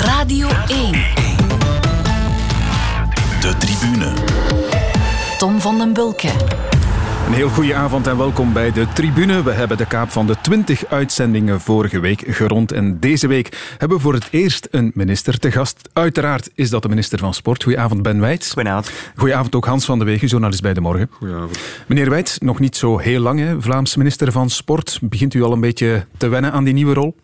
Radio 1. De tribune. Tom van den Bulke. Een heel goede avond en welkom bij de tribune. We hebben de kaap van de 20 uitzendingen vorige week gerond. En deze week hebben we voor het eerst een minister te gast. Uiteraard is dat de minister van Sport. Goedenavond, Ben Wijts. Goedenavond. Goedenavond ook Hans van de Wegen, journalist bij De Morgen. Goedenavond. Meneer Wijts, nog niet zo heel lang, hè? Vlaams minister van Sport. Begint u al een beetje te wennen aan die nieuwe rol?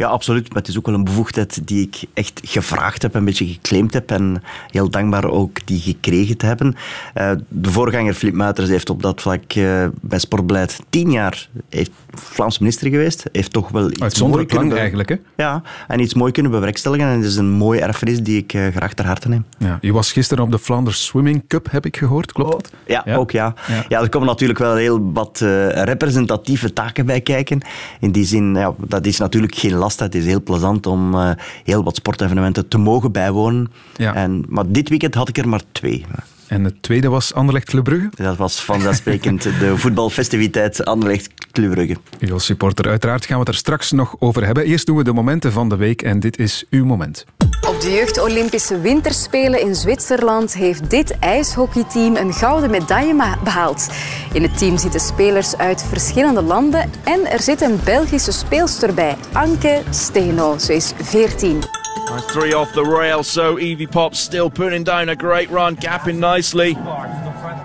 Ja, absoluut. Maar het is ook wel een bevoegdheid die ik echt gevraagd heb, een beetje geclaimd heb en heel dankbaar ook die gekregen te hebben. Uh, de voorganger Filip Muiters heeft op dat vlak uh, bij sportbeleid tien jaar heeft Vlaams minister geweest. Heeft toch wel iets Uitzonderlijk lang eigenlijk, hè? Ja, en iets mooi kunnen bewerkstelligen. En het is een mooie erfenis die ik uh, graag ter harte neem. Ja, u was gisteren op de Flanders Swimming Cup, heb ik gehoord. Klopt dat? Ja, ja, ook ja. ja. ja. er komen natuurlijk wel heel wat representatieve taken bij kijken. In die zin, ja, dat is natuurlijk geen last het is heel plezant om uh, heel wat sportevenementen te mogen bijwonen. Ja. En, maar dit weekend had ik er maar twee. En het tweede was Anderlecht Club Brugge? Dat was vanzelfsprekend de voetbalfestiviteit Anderlecht Club Brugge. U als supporter, uiteraard gaan we het er straks nog over hebben. Eerst doen we de momenten van de week en dit is uw moment. De Jeugd-Olympische Winterspelen in Zwitserland heeft dit ijshockeyteam een gouden medaille behaald. In het team zitten spelers uit verschillende landen en er zit een Belgische speelster bij, Anke Steno. Ze is 14. Nice three off the rail, so Evie Pop still putting down a great run, gapping nicely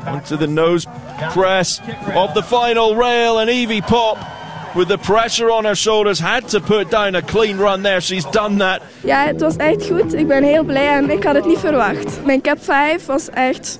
onto the nose press of the final rail, and Evie Pop with the pressure on her shoulders had to put down a clean run there. She's done that. Ja, het was echt goed. Ik ben heel blij en ik had het niet verwacht. Mijn cap 5 was echt...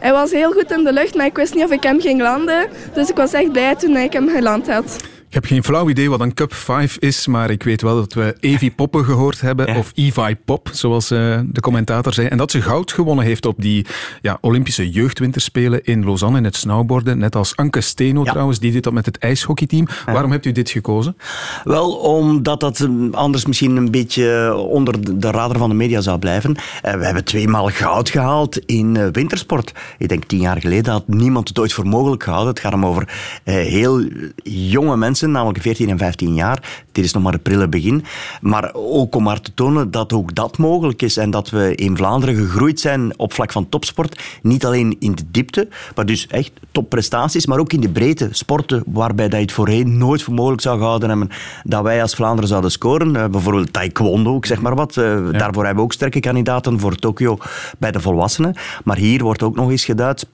Hij was heel goed in de lucht, maar ik wist niet of ik hem ging landen. Dus ik was echt blij toen ik hem geland had. Ik heb geen flauw idee wat een Cup 5 is, maar ik weet wel dat we Evie Poppen gehoord hebben, of Evi Pop, zoals uh, de commentator zei. En dat ze goud gewonnen heeft op die ja, Olympische jeugdwinterspelen in Lausanne in het snowboarden. Net als Anke Steno ja. trouwens, die doet dat met het ijshockeyteam. Waarom hebt u dit gekozen? Wel, omdat dat anders misschien een beetje onder de radar van de media zou blijven. We hebben tweemaal goud gehaald in wintersport. Ik denk tien jaar geleden had niemand het ooit voor mogelijk gehouden. Het gaat om over heel jonge mensen namelijk 14 en 15 jaar. Dit is nog maar het prille begin. Maar ook om maar te tonen dat ook dat mogelijk is en dat we in Vlaanderen gegroeid zijn op vlak van topsport. Niet alleen in de diepte, maar dus echt topprestaties, maar ook in de breedte. Sporten waarbij dat je het voorheen nooit voor mogelijk zou gehouden hebben dat wij als Vlaanderen zouden scoren. Uh, bijvoorbeeld taekwondo, ik zeg maar wat. Uh, ja. Daarvoor hebben we ook sterke kandidaten voor Tokio bij de volwassenen. Maar hier wordt ook nog eens geduid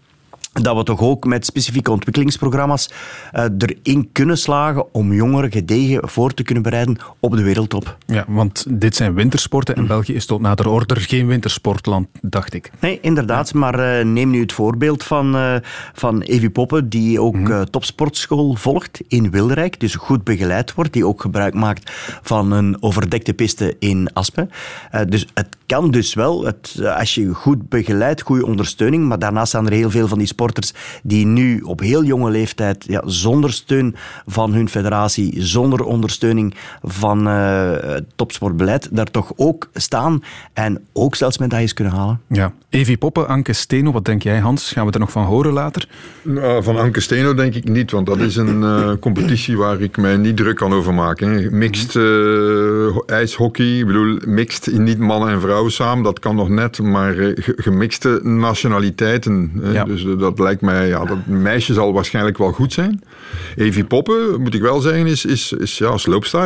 dat we toch ook met specifieke ontwikkelingsprogramma's uh, erin kunnen slagen om jongeren gedegen voor te kunnen bereiden op de wereldtop. Ja, want dit zijn wintersporten en België is tot nader order geen wintersportland, dacht ik. Nee, inderdaad. Ja. Maar uh, neem nu het voorbeeld van, uh, van Evi Poppen, die ook mm. topsportschool volgt in Wilderijk, dus goed begeleid wordt, die ook gebruik maakt van een overdekte piste in Aspen. dus het kan dus wel, het, als je goed begeleidt, goede ondersteuning, maar daarnaast staan er heel veel van die sporters die nu op heel jonge leeftijd ja, zonder steun van hun federatie, zonder ondersteuning van uh, topsportbeleid, daar toch ook staan en ook zelfs medailles kunnen halen. Ja. Evi Poppen, Anke Steno, wat denk jij Hans? Gaan we er nog van horen later? Nou, van Anke Steno denk ik niet, want dat is een uh, competitie waar ik mij niet druk kan over maken. Mixed uh, ijshockey, ik bedoel, mixed niet mannen en vrouwen samen, dat kan nog net, maar gemixte nationaliteiten. Ja. Dus dat lijkt mij, ja, dat meisje zal waarschijnlijk wel goed zijn. Evi Poppen, moet ik wel zeggen, is, is, is ja,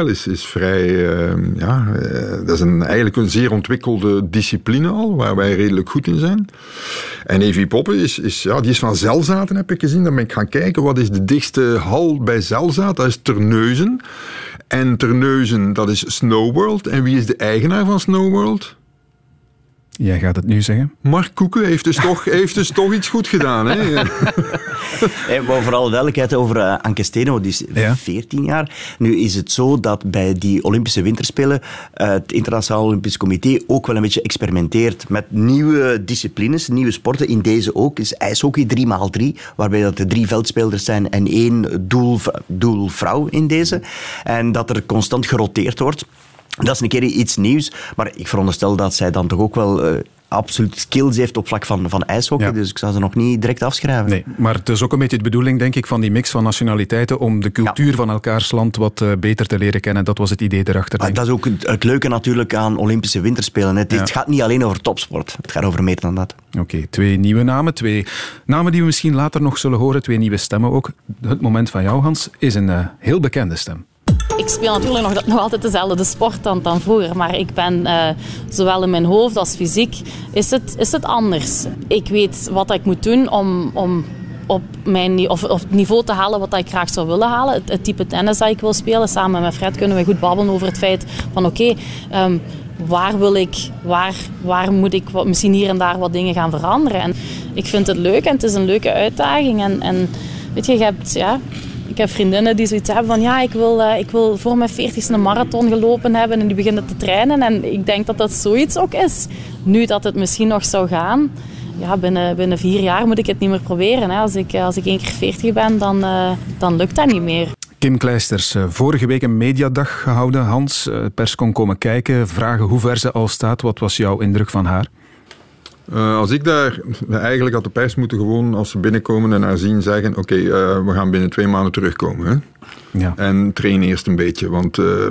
is, is vrij, uh, ja, uh, dat is een, eigenlijk een zeer ontwikkelde discipline al, waar wij redelijk goed in zijn. En Evi Poppen is, is, ja, die is van Zelzaten, heb ik gezien. Dan ben ik gaan kijken, wat is de dichtste hal bij Zelzaten? Dat is Terneuzen. En Terneuzen, dat is Snowworld. En wie is de eigenaar van Snowworld? Jij gaat het nu zeggen. Mark Koeken heeft dus toch, heeft dus toch iets goed gedaan. Hè? hey, maar vooral duidelijkheid over uh, Anke Steno, die is ja. 14 jaar. Nu is het zo dat bij die Olympische Winterspelen uh, het Internationaal Olympisch Comité ook wel een beetje experimenteert met nieuwe disciplines, nieuwe sporten. In deze ook is ijshockey 3x3, waarbij dat er drie veldspelers zijn en één doel, doelvrouw in deze. En dat er constant geroteerd wordt. Dat is een keer iets nieuws, maar ik veronderstel dat zij dan toch ook wel uh, absoluut skills heeft op vlak van, van ijshockey. Ja. Dus ik zou ze nog niet direct afschrijven. Nee, maar het is ook een beetje de bedoeling, denk ik, van die mix van nationaliteiten om de cultuur van elkaars land wat eh, beter te leren kennen. Dat was het idee erachter. Dat is ook het, het leuke natuurlijk aan Olympische Winterspelen. Het, Ja. het gaat niet alleen over topsport. Het gaat over meer dan dat. Oké, twee nieuwe namen. Twee namen die we misschien later nog zullen horen. Twee nieuwe stemmen ook. Het moment van jou, Hans, is een eh, heel bekende stem. Ik speel natuurlijk nog, nog altijd dezelfde sport dan, dan vroeger, maar ik ben eh, zowel in mijn hoofd als fysiek is het, is het anders. Ik weet wat ik moet doen om, om op, mijn, of, het niveau te halen wat ik graag zou willen halen. Het, type tennis dat ik wil spelen. Samen met Fred kunnen we goed babbelen over het feit van oké, ehm, waar wil ik, waar, waar moet ik misschien hier en daar wat dingen gaan veranderen. En ik vind het leuk en het is een leuke uitdaging. En, en weet je, je hebt, ja, ik heb vriendinnen die zoiets hebben van ja, ik wil, eh, ik wil voor mijn 40ste een marathon gelopen hebben en die beginnen te trainen. En ik denk dat dat zoiets ook is. Nu dat het misschien nog zou gaan, ja, binnen, binnen vier jaar moet ik het niet meer proberen. Hè. Als, ik, eh, als ik één keer 40 ben, dan, eh, dan lukt dat niet meer. Kim Kleisters, vorige week een mediadag gehouden. Hans, pers kon komen kijken, vragen hoe ver ze al staat. Wat was jouw indruk van haar? Eh, als ik daar, eigenlijk had de pers moeten gewoon, als ze binnenkomen en haar zien, zeggen: Oké, eh, we gaan binnen twee maanden terugkomen. Hè? Ja. En train eerst een beetje. Want eh,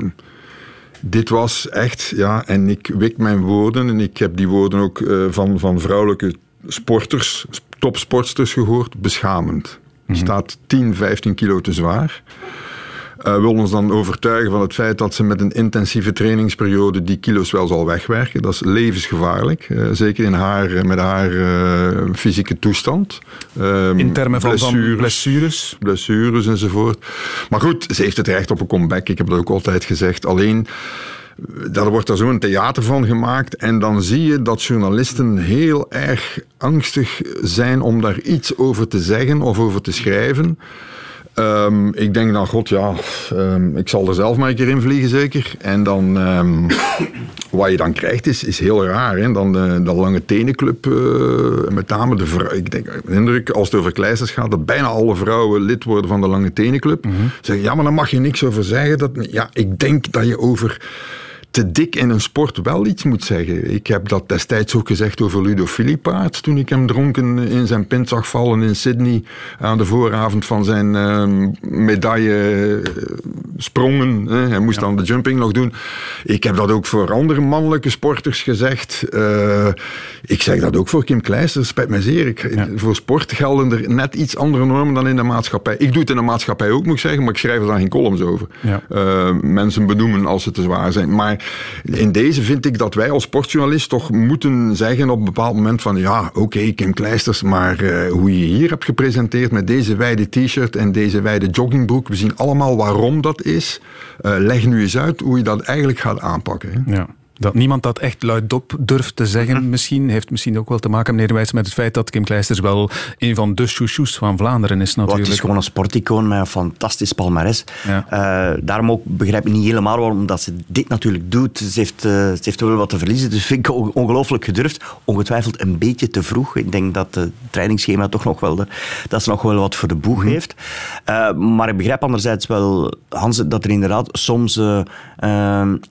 dit was echt, ja, en ik wik mijn woorden. En ik heb die woorden ook van, van vrouwelijke sporters, topsportsters gehoord, beschamend. Staat 10, 15 kilo te zwaar. Eh wil ons dan overtuigen van het feit dat ze met een intensieve trainingsperiode die kilo's wel zal wegwerken. Dat is levensgevaarlijk. eh, zeker in haar, eh, met haar fysieke toestand. Ehm, In termen van van blessures blessures. blessures enzovoort. Maar goed, ze heeft het recht op een comeback. Ik heb dat ook altijd gezegd. Alleen, daar wordt er zo'n theater van gemaakt. En dan zie je dat journalisten heel erg angstig zijn om daar iets over te zeggen of over te schrijven. Ehm, ik denk dan, god ja, ehm, ik zal er zelf maar een keer in vliegen zeker. En dan, ehm, wat je dan krijgt is, is heel raar. Hè? Dan de, de lange tenenclub, eh, met name de vrouw. Ik denk, heb de indruk, als het over kleisters gaat, dat bijna alle vrouwen lid worden van de lange tenenclub. Zeggen, ja, maar dan mag je niks over zeggen. Dat, ja, ik denk dat je over te dik in een sport wel iets moet zeggen. Ik heb dat destijds ook gezegd over Ludo Filipaert, toen ik hem dronken in zijn pint zag vallen in Sydney aan de vooravond van zijn ehm, medaille eh, sprongen. hè. Hij moest dan de jumping nog doen. Ik heb dat ook voor andere mannelijke sporters gezegd. Eh, ik zeg dat ook voor Kim Kleisters, spijt mij zeer. Ik, Voor sport gelden er net iets andere normen dan in de maatschappij. Ik doe het in de maatschappij ook, moet ik zeggen, maar ik schrijf er dan geen columns over. Ja. Eh, mensen benoemen als ze te zwaar zijn. Maar in deze vind ik dat wij als sportjournalist toch moeten zeggen op een bepaald moment van ja, oké, Kim Kleisters, maar eh, hoe je hier hebt gepresenteerd met deze wijde t-shirt en deze wijde joggingbroek, we zien allemaal waarom dat is. Eh, leg nu eens uit hoe je dat eigenlijk gaat aanpakken. Hè. Ja. Dat niemand dat echt luidop durft te zeggen, Mhm. misschien, heeft misschien ook wel te maken, meneer Wijs, met het feit dat Kim Kleisters wel een van de chouchous van Vlaanderen is natuurlijk. het is gewoon een sporticoon met een fantastisch palmares. Ja. Eh, daarom ook begrijp ik niet helemaal waarom dat ze dit natuurlijk doet. Ze heeft, eh, ze heeft wel wat te verliezen, dus vind ik on- ongelooflijk gedurfd. Ongetwijfeld een beetje te vroeg. Ik denk dat het trainingsschema toch nog wel, de- dat ze nog wel wat voor de boeg heeft. Eh, maar ik begrijp anderzijds wel, Hans, dat er inderdaad soms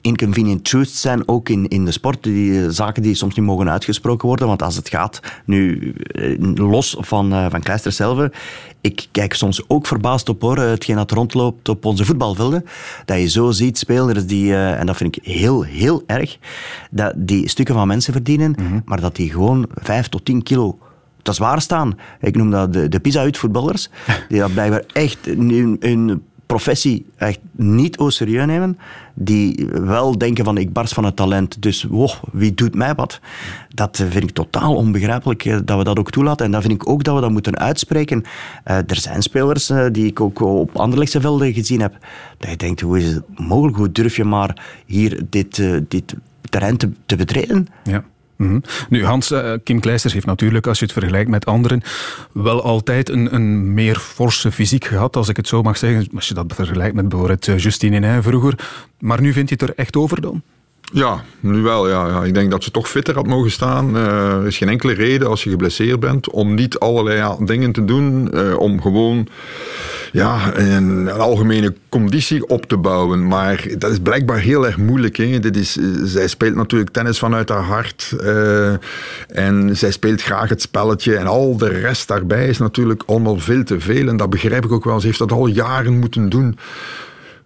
inconvenient truths zijn, ook in, in de sport. Die, eh, zaken die soms niet mogen uitgesproken worden, want als het gaat, nu eh, los van, eh van Kleister zelf, ik kijk soms ook verbaasd op hoor, hetgeen dat rondloopt op onze voetbalvelden. Dat je zo ziet spelers die, en dat vind ik heel, heel erg, dat die stukken van mensen verdienen, maar dat die gewoon 5 tot 10 kilo te zwaar staan. Ik noem dat de, de pizza-uitvoetballers, die dat blijkbaar echt hun, hun professie echt niet au serieus nemen, die wel denken van ik barst van het talent, dus wow, wie doet mij wat? Dat vind ik totaal onbegrijpelijk eh, dat we dat ook toelaten. En dat vind ik ook dat we dat moeten uitspreken. Eh, er zijn spelers eh, die ik ook op Anderlechtse velden gezien heb, dat je denkt, hoe is het mogelijk? Hoe durf je maar hier dit, dit terrein te, te betreden? Ja. Mhm. Nu, Hans, eh, Kim Kleisters heeft natuurlijk, als je het vergelijkt met anderen, wel altijd een, een meer forse fysiek gehad, als ik het zo mag zeggen. Als je dat vergelijkt met bijvoorbeeld eh, Justine Henin vroeger. Maar nu vindt hij het er echt over dan? Ja, nu wel. Ja, ja. Ik denk dat ze toch fitter had mogen staan. Eh, er is geen enkele reden als je geblesseerd bent om niet allerlei ja, dingen te doen. eh, om gewoon ja, een, algemene conditie op te bouwen. Maar dat is blijkbaar heel erg moeilijk. Hè. Dit is, zij speelt natuurlijk tennis vanuit haar hart. En zij speelt graag het spelletje. En al de rest daarbij is natuurlijk allemaal veel te veel. En dat begrijp ik ook wel. Ze heeft dat al jaren moeten doen.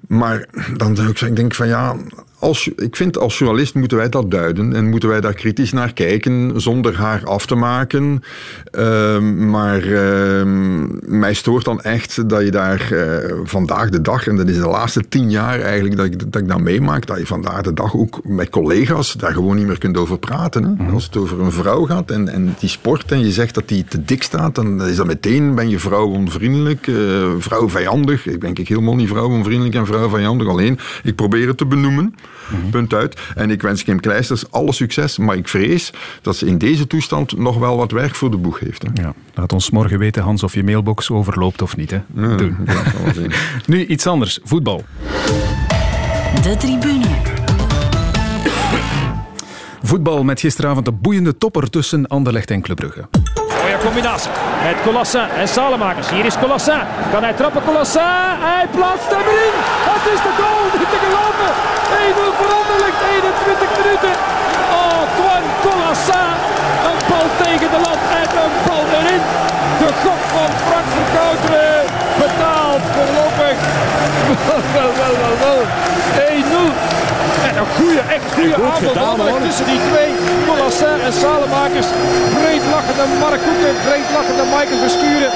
Maar dan denk ik, denk van ja, als, ik vind als journalist moeten wij dat duiden en moeten wij daar kritisch naar kijken zonder haar af te maken. Ehm, maar ehm, mij stoort dan echt dat je daar uh, vandaag de dag, en dat is de laatste tien jaar eigenlijk dat ik dat, ik dat meemaak, dat je vandaag de dag ook met collega's daar gewoon niet meer kunt over praten. Hè? Mhm. Als het over een vrouw gaat en, en die sport en je zegt dat die te dik staat, dan is dat meteen, ben je vrouw onvriendelijk, uh, vrouw vijandig. Ik denk ik helemaal niet vrouw onvriendelijk en vrouw vijandig, alleen ik probeer het te benoemen. Mhm. Punt uit. En ik wens Kim Kleisters alle succes, maar ik vrees dat ze in deze toestand nog wel wat werk voor de boeg heeft. Hè. Ja. Laat ons morgen weten, Hans, of je mailbox overloopt of niet. Hè. Ja, Doen. nu iets anders, voetbal. De tribune. Voetbal met gisteravond de boeiende topper tussen Anderlecht en Club Brugge. Mooie combinatie met Colossin en Salemakers. Hier is Colossin. Kan hij trappen, Colossin? Hij plaatst hem erin. Het is de goal, te geloven. 1-0 veranderlijk, 21 minuten. Antoine Colossin. Een bal tegen de lat en een bal erin. Gok van Frank Verkouteren betaald voorlopig. Wel, wel, wel, wel. 1-0. En een goede, echt goede aanval tussen die twee. Colassin en Salemakers. Breed lachende Mark Koeken, breed lachende Michael Verschuren.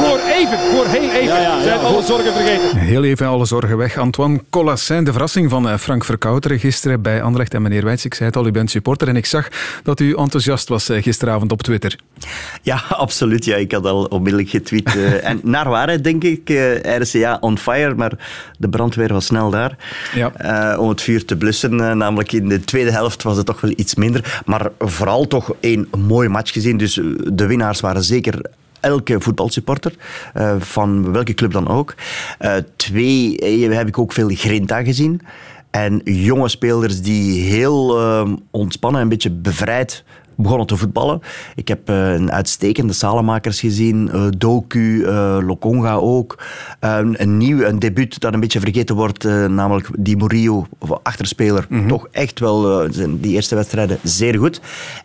Voor even, voor heel even ja, ja, zijn alle zorgen vergeten. Heel even alle zorgen weg. Antoine Colassin, de verrassing van eh, Frank Verkouteren gisteren bij Anderlecht. En meneer Wijts, ik zei het al, u bent supporter. En ik zag dat u enthousiast was eh, gisteravond op Twitter. Ja, absoluut. Ja, ik had al onmiddellijk getweet. Eh, en naar waarheid denk ik, RCA on fire. Maar de brandweer was snel daar ja. om het vuur te blussen. Eh, namelijk in de tweede helft was het toch wel iets minder. Maar vooral toch een mooi match gezien. Dus eh, de winnaars waren zeker elke voetbalsupporter, uh, van welke club dan ook. Twee, heb ik ook veel grinta gezien. En jonge spelers die heel ontspannen en een beetje bevrijd begonnen te voetballen. Ik heb uh, een uitstekende salemakers gezien, uh, Doku, uh, Lokonga ook. een nieuw, een debuut dat een beetje vergeten wordt, namelijk Di Murillo, achterspeler. Mm -hmm. Toch echt wel, die eerste wedstrijden zeer goed.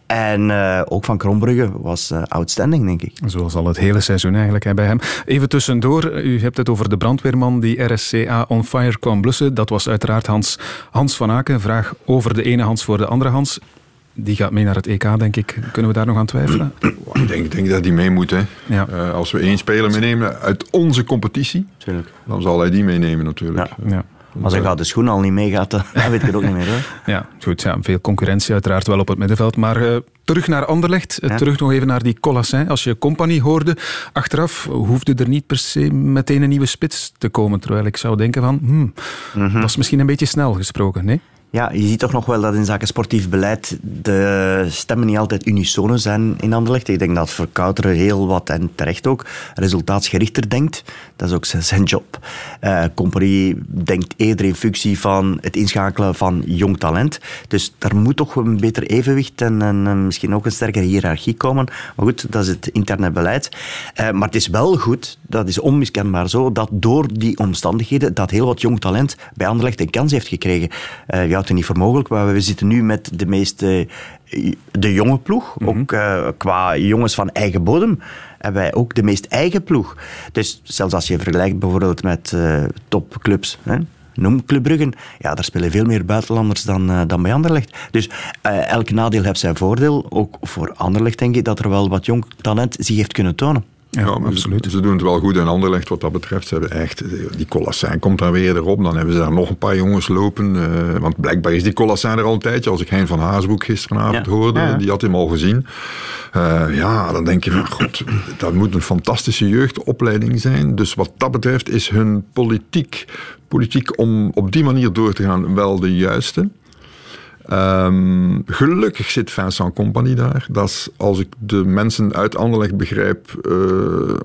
En ook van Krombrugge was outstanding, denk ik. Zoals al het hele seizoen eigenlijk hè, bij hem. Even tussendoor, u hebt het over de brandweerman die RSCA on fire kwam blussen. Dat was uiteraard Hans, Hans van Aken. Vraag over de ene Hans voor de andere Hans die gaat mee naar het EK, denk ik. Kunnen we daar nog aan twijfelen? Ik denk, denk dat die mee moet. Hè. Ja. Uh, als we één speler meenemen uit onze competitie, Tuurlijk. dan zal hij die meenemen natuurlijk. Ja. ja. Als hij gaat de schoen al niet meegaat, dan weet ik het ook niet meer. Hoor. Ja, goed. Ja, veel concurrentie uiteraard wel op het middenveld. Maar uh, terug naar Anderlecht. Uh, terug nog even naar die Colassin. Als je compagnie hoorde, achteraf hoefde er niet per se meteen een nieuwe spits te komen. Terwijl ik zou denken van, hmm, mm -hmm. dat is misschien een beetje snel gesproken, nee? Ja, je ziet toch nog wel dat in zaken sportief beleid de stemmen niet altijd unisono zijn in Anderlecht. Ik denk dat Verkouteren heel wat, en terecht ook, resultaatsgerichter denkt. Dat is ook zijn job. Uh, Compagnie denkt eerder in functie van het inschakelen van jong talent. Dus daar moet toch een beter evenwicht en, en misschien ook een sterkere hiërarchie komen. Maar goed, dat is het interne beleid. Uh, maar het is wel goed, dat is onmiskenbaar zo, dat door die omstandigheden dat heel wat jong talent bij Anderlecht een kans heeft gekregen. Uh, houdt het niet voor mogelijk, maar we zitten nu met de meeste de jonge ploeg, mhm. ook uh, qua jongens van eigen bodem, hebben wij ook de meest eigen ploeg. Dus zelfs als je vergelijkt bijvoorbeeld met uh, topclubs, hè, noem Club Brugge, ja, daar spelen veel meer buitenlanders dan, uh, dan bij Anderlecht. Dus elk nadeel heeft zijn voordeel. Ook voor Anderlecht denk ik dat er wel wat jong talent zich heeft kunnen tonen. Ja, absoluut. Ze, ze, doen het wel goed in Anderlecht wat dat betreft. Ze hebben echt, die Colassin komt dan weer erop. Dan hebben ze daar nog een paar jongens lopen. Uh, want blijkbaar is die Colassin er al een tijdje. Als ik Hein van Haasbroek gisteravond hoorde, die had hem al gezien. Uh, ja, dan denk je van, god, dat moet een fantastische jeugdopleiding zijn. Dus wat dat betreft is hun politiek, politiek om op die manier door te gaan wel de juiste. Um, gelukkig zit Vincent Company daar. Dat is, als ik de mensen uit Anderlecht begrijp, uh,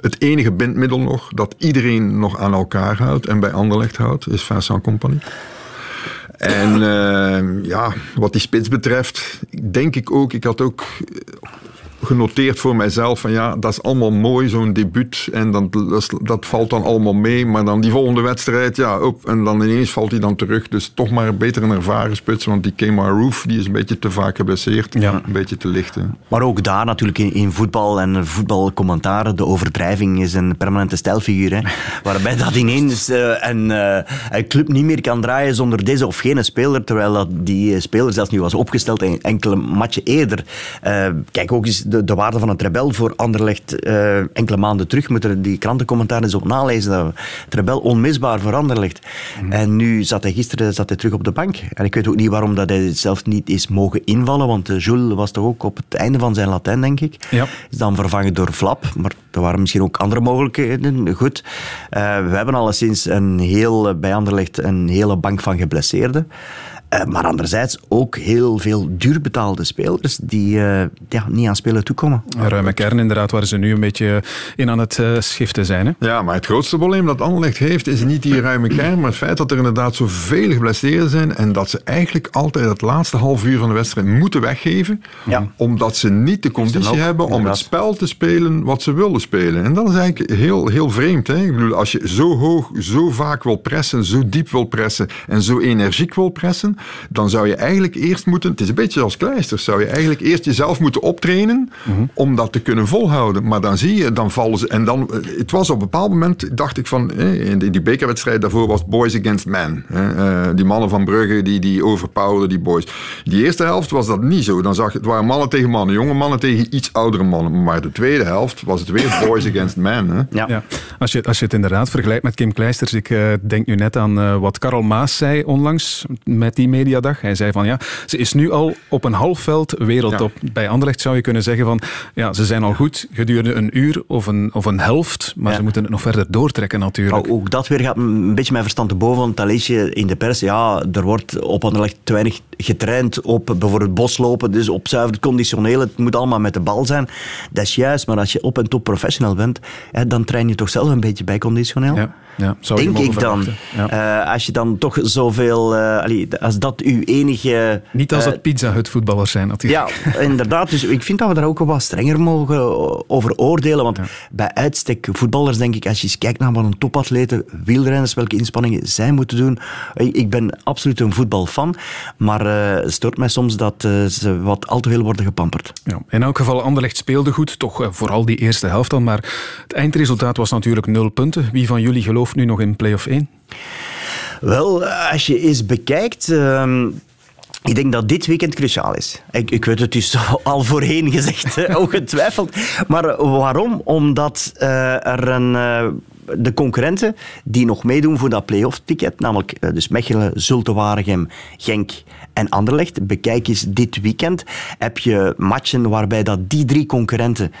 het enige bindmiddel nog dat iedereen nog aan elkaar houdt en bij Anderlecht houdt, is Vincent Company. En uh, ja, wat die spits betreft, denk ik ook, ik had ook genoteerd voor mijzelf van ja, dat is allemaal mooi, zo'n debuut. En dan, dat, dat, valt dan allemaal mee. Maar dan die volgende wedstrijd, ja, op. En dan ineens valt hij dan terug. Dus toch maar beter een ervaren spits. Want die Kemar Roof, die is een beetje te vaak geblesseerd. Ja. Een beetje te licht. Hè. Maar ook daar natuurlijk in, in voetbal en voetbalcommentaren, de overdrijving is een permanente stijlfiguur. Hè, waarbij dat ineens uh, een, uh, een club niet meer kan draaien zonder deze of gene speler. Terwijl dat die speler zelfs nu was opgesteld enkele matchen eerder. Uh, kijk ook eens de, de waarde van het rebel voor Anderlecht enkele maanden terug. Moet er die krantencommentaren eens op nalezen. Dat het rebel onmisbaar voor Anderlecht. Mm. En nu zat hij gisteren zat hij terug op de bank. En ik weet ook niet waarom dat hij zelf niet is mogen invallen. Want Jules was toch ook op het einde van zijn Latijn, denk ik. Ja. Is dan vervangen door Flap. Maar er waren misschien ook andere mogelijkheden. Goed. Uh, we hebben alleszins een heel, bij Anderlecht een hele bank van geblesseerden. Uh, maar anderzijds ook heel veel duurbetaalde spelers die uh, ja, niet aan spelen toekomen. Een ruime kern inderdaad, waar ze nu een beetje in aan het uh, schiften zijn. Hè? Ja, maar het grootste probleem dat Anderlecht heeft is niet die ruime kern, maar het feit dat er inderdaad zoveel geblesseerden zijn en dat ze eigenlijk altijd het laatste half uur van de wedstrijd moeten weggeven, ja. omdat ze niet de conditie ook, hebben om inderdaad. het spel te spelen wat ze willen spelen. En dat is eigenlijk heel, heel vreemd. Hè? Ik bedoel, als je zo hoog, zo vaak wil pressen, zo diep wil pressen en zo energiek wil pressen, dan zou je eigenlijk eerst moeten, het is een beetje als kleisters, zou je eigenlijk eerst jezelf moeten optrainen Mhm. om dat te kunnen volhouden. Maar dan zie je, dan vallen ze, en dan, het was op een bepaald moment, dacht ik van, in die bekerwedstrijd daarvoor was boys against men. Die mannen van Brugge, die, die overpowerden die boys. Die eerste helft was dat niet zo. Dan zag je, het waren mannen tegen mannen, jonge mannen tegen iets oudere mannen. Maar de tweede helft was het weer boys against men. Hè? Ja. Ja. Als, je, als je het inderdaad vergelijkt met Kim Kleisters, ik uh, denk nu net aan uh, wat Karel Maas zei onlangs met die mediadag. Hij zei van ja, ze is nu al op een half veld wereldtop. Ja. Bij Anderlecht zou je kunnen zeggen van ja, ze zijn al goed gedurende een uur of een, of een helft, maar Ja. ze moeten het nog verder doortrekken natuurlijk. Maar ook dat weer gaat een beetje mijn verstand te boven, want dan lees je in de pers, ja, er wordt op Anderlecht te weinig getraind op bijvoorbeeld boslopen, dus op zuiver conditioneel, het moet allemaal met de bal zijn. Dat is juist, maar als je op en top professional bent, hè, dan train je toch zelf een beetje bij conditioneel. Ja, ja, zou Denk ik dan. Ja. Eh, als je dan toch zoveel, eh, allee, als dat uw enige... Niet als eh, dat Pizza Hut voetballers zijn natuurlijk. ja, inderdaad. Dus ik vind dat we daar ook wel wat strenger mogen over oordelen. Want bij uitstek voetballers, denk ik, als je eens kijkt naar wat een topatleten, wielrenners, welke inspanningen zij moeten doen. Ik ben absoluut een voetbalfan, maar eh, het stoort mij soms dat eh, ze wat al te veel worden gepamperd. Ja, in elk geval, Anderlecht speelde goed, toch eh, vooral die eerste helft dan. Maar het eindresultaat was natuurlijk nul punten. Wie van jullie gelooft nu nog in play-off 1? Wel, als je eens bekijkt. ehm, ik denk dat dit weekend cruciaal is. Ik, ik weet het dus al voorheen gezegd, ongetwijfeld. Maar waarom? Omdat eh, er een, eh, de concurrenten die nog meedoen voor dat play-off ticket, namelijk eh, dus Mechelen, Zulte Waregem, Genk en Anderlecht, bekijk eens dit weekend, heb je matchen waarbij dat die drie concurrenten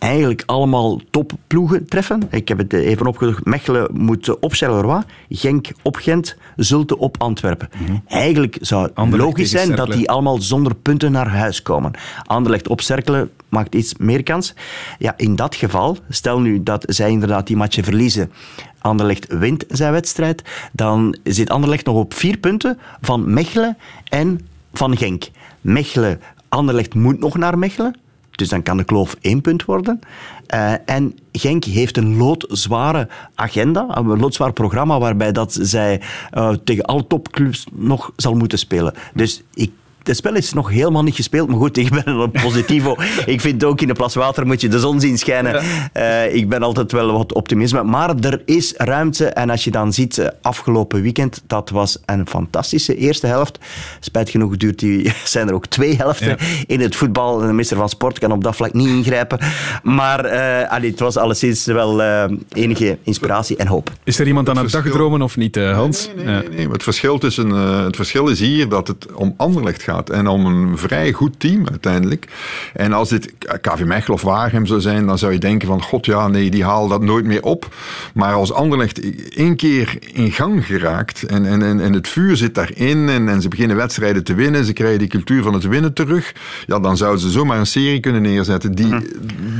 eigenlijk allemaal topploegen treffen. Ik heb het even opgezocht. Mechelen moet op Charleroi, Genk op Gent, Zulte op Antwerpen. Eigenlijk zou het Anderlecht logisch zijn dat die allemaal zonder punten naar huis komen. Anderlecht op Cerkelen maakt iets meer kans. Ja, in dat geval, stel nu dat zij inderdaad die matchen verliezen, Anderlecht wint zijn wedstrijd, dan zit Anderlecht nog op vier punten van Mechelen en van Genk. Mechelen, Anderlecht moet nog naar Mechelen. Dus dan kan de kloof één punt worden. Eh, en Genk heeft een loodzware agenda, een loodzwaar programma, waarbij dat zij eh, tegen alle topclubs nog zal moeten spelen. Dus ik het spel is nog helemaal niet gespeeld, maar goed, ik ben een positivo. ik vind ook in de plas water moet je de zon zien schijnen. Eh, ik ben altijd wel wat optimisme, maar er is ruimte. En als je dan ziet, eh, afgelopen weekend, dat was een fantastische eerste helft. Spijt genoeg duurt die, zijn er ook twee helften Ja. in het voetbal. De minister van Sport kan op dat vlak niet ingrijpen. Maar eh, allee, het was alleszins wel eh, enige inspiratie en hoop. Is er iemand aan het verschil- dagdromen of niet, eh, Hans? Nee, nee, nee, nee. Maar Het, verschil tussen, het verschil is hier dat het om Anderlecht gaat en om een vrij goed team uiteindelijk. En als dit KV Mechelen of Waregem zou zijn, dan zou je denken van god ja, nee, die halen dat nooit meer op. Maar als Anderlecht één keer in gang geraakt en, en, en, en het vuur zit daarin en, en ze beginnen wedstrijden te winnen, ze krijgen die cultuur van het winnen terug, ja, dan zouden ze zomaar een serie kunnen neerzetten die,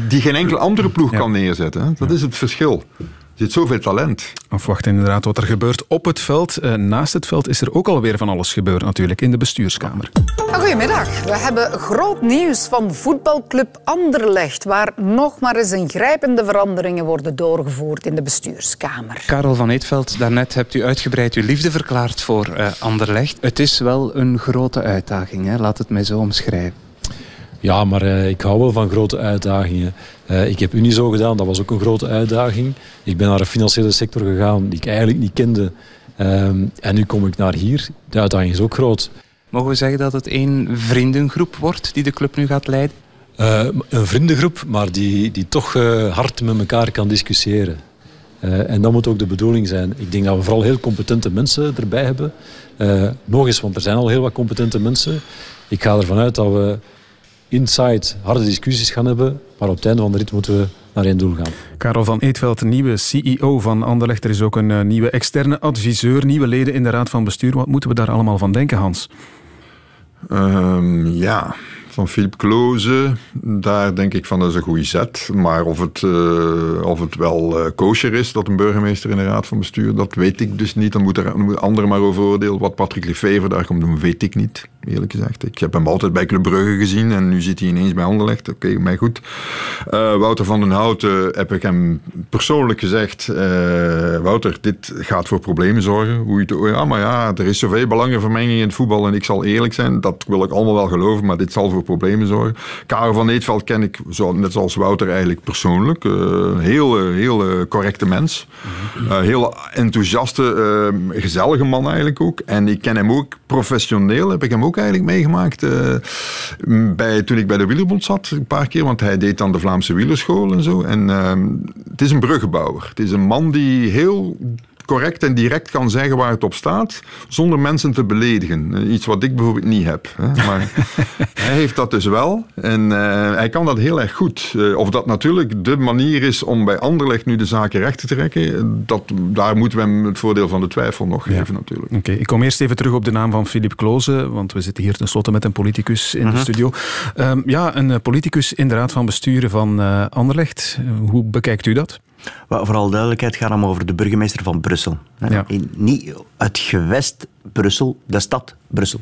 die geen enkele andere ploeg kan neerzetten. Dat is het verschil. Zit zoveel talent. Afwachten inderdaad wat er gebeurt op het veld. Uh, naast het veld is er ook alweer van alles gebeurd natuurlijk in de bestuurskamer. Goedemiddag. We hebben groot nieuws van voetbalclub Anderlecht, waar nog maar eens een grijpende veranderingen worden doorgevoerd in de bestuurskamer. Karel van Eetveld, daarnet hebt u uitgebreid uw liefde verklaard voor uh, Anderlecht. Het is wel een grote uitdaging, hè? laat het mij zo omschrijven. Ja, maar uh, ik hou wel van grote uitdagingen. Uh, ik heb Unizo gedaan, dat was ook een grote uitdaging. Ik ben naar de financiële sector gegaan die ik eigenlijk niet kende. Uh, en nu kom ik naar hier. De uitdaging is ook groot. Mogen we zeggen dat het één vriendengroep wordt die de club nu gaat leiden? Uh, een vriendengroep, maar die, die toch hard met elkaar kan discussiëren. en dat moet ook de bedoeling zijn. Ik denk dat we vooral heel competente mensen erbij hebben. nog eens, want er zijn al heel wat competente mensen. Ik ga ervan uit dat we inside harde discussies gaan hebben. Maar op het einde van de rit moeten we naar één doel gaan. Karel van Eetveld, nieuwe CEO van Anderlecht. Er is ook een uh, nieuwe externe adviseur, nieuwe leden in de raad van bestuur. Wat moeten we daar allemaal van denken, Hans? Um, ja, van Philip Kloze, daar denk ik van dat is een goede zet. Maar of het, uh, of het wel uh, kosher is dat een burgemeester in de raad van bestuur, dat weet ik dus niet. Dan moeten anderen maar over oordelen. Wat Patrick Lefevre daar komt doen, weet ik niet, eerlijk gezegd. Ik heb hem altijd bij Club Brugge gezien en nu zit hij ineens bij Anderlecht. Oké, okay, mij goed. Uh, Wouter van den Houten heb ik hem persoonlijk gezegd, Wouter, dit gaat voor problemen zorgen. Hoe je ja, maar ja, er is zoveel belangenvermenging in het voetbal en ik zal eerlijk zijn, dat wil ik allemaal wel geloven, maar dit zal voor problemen zorgen. Karel van Eetveld ken ik, zo, net zoals Wouter eigenlijk persoonlijk. Uh, heel, heel correcte mens. Heel enthousiaste, gezellige man eigenlijk ook. En ik ken hem ook professioneel, heb ik hem ook eigenlijk meegemaakt. bij, toen ik bij de Wielerbond zat, een paar keer, want hij deed dan de Vlaamse Wielerschool en zo. En het is een bruggenbouwer. Het is een man die heel correct en direct kan zeggen waar het op staat, zonder mensen te beledigen. Iets wat ik bijvoorbeeld niet heb. Hè. Maar hij heeft dat dus wel en uh, hij kan dat heel erg goed. Uh, of dat natuurlijk de manier is om bij Anderlecht nu de zaken recht te trekken, dat, daar moeten we hem het voordeel van de twijfel nog ja. geven natuurlijk. Oké, okay. ik kom eerst even terug op de naam van Philip Kloze, want we zitten hier tenslotte met een politicus in uh -huh. de studio. Um, ja, een politicus in de raad van besturen van Anderlecht. Hoe bekijkt u dat? Vooral duidelijkheid gaat om over de burgemeester van Brussel. Ja. Niet het gewest Brussel, de stad Brussel.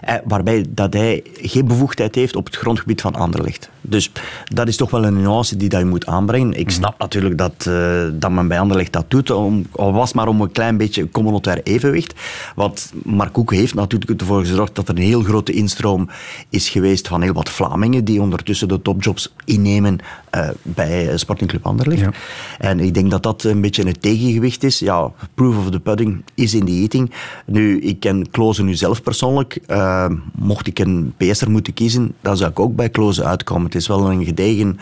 Eh, waarbij dat hij geen bevoegdheid heeft op het grondgebied van Anderlecht. Dus dat is toch wel een nuance die dat je moet aanbrengen. Ik snap natuurlijk dat, uh, dat men bij Anderlecht dat doet, om, al was maar om een klein beetje communautair evenwicht. Want Mark Koek heeft natuurlijk ervoor gezorgd dat er een heel grote instroom is geweest van heel wat Vlamingen die ondertussen de topjobs innemen uh, bij Sporting Club Anderlecht. Ja. En ik denk dat dat een beetje een tegengewicht is. Ja, proof of the pudding is in the eating. Nu, ik ken Kloze nu zelf persoonlijk. Uh, mocht ik een PS'er moeten kiezen, dan zou ik ook bij Kloze uitkomen. Het is wel een gedegen,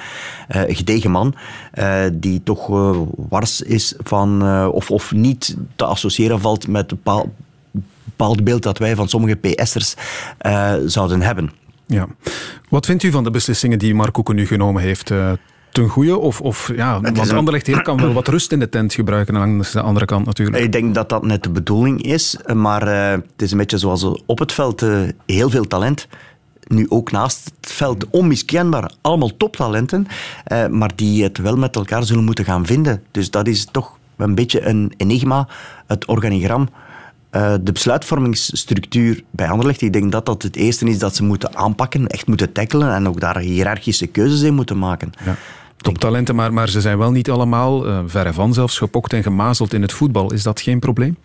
uh, gedegen man, uh, die toch wars is van, of, of niet te associëren valt met een bepaald, beeld dat wij van sommige PS'ers zouden hebben. Ja. Wat vindt u van de beslissingen die Koeken nu genomen heeft ten goede? Of, of ja, want een... Anderlecht heel kan wel wat rust in de tent gebruiken aan de andere kant natuurlijk. Ik denk dat dat net de bedoeling is. Maar uh, het is een beetje zoals op het veld uh, heel veel talent. Nu ook naast het veld onmiskenbaar. Allemaal toptalenten. Uh, maar die het wel met elkaar zullen moeten gaan vinden. Dus dat is toch een beetje een enigma. Het organigram. Uh, de besluitvormingsstructuur bij Anderlecht, ik denk dat dat het eerste is dat ze moeten aanpakken, echt moeten tackelen en ook daar hiërarchische keuzes in moeten maken. Ja toptalenten, maar, maar ze zijn wel niet allemaal, uh, verre van zelfs, gepokt en gemazeld in het voetbal. Is dat geen probleem?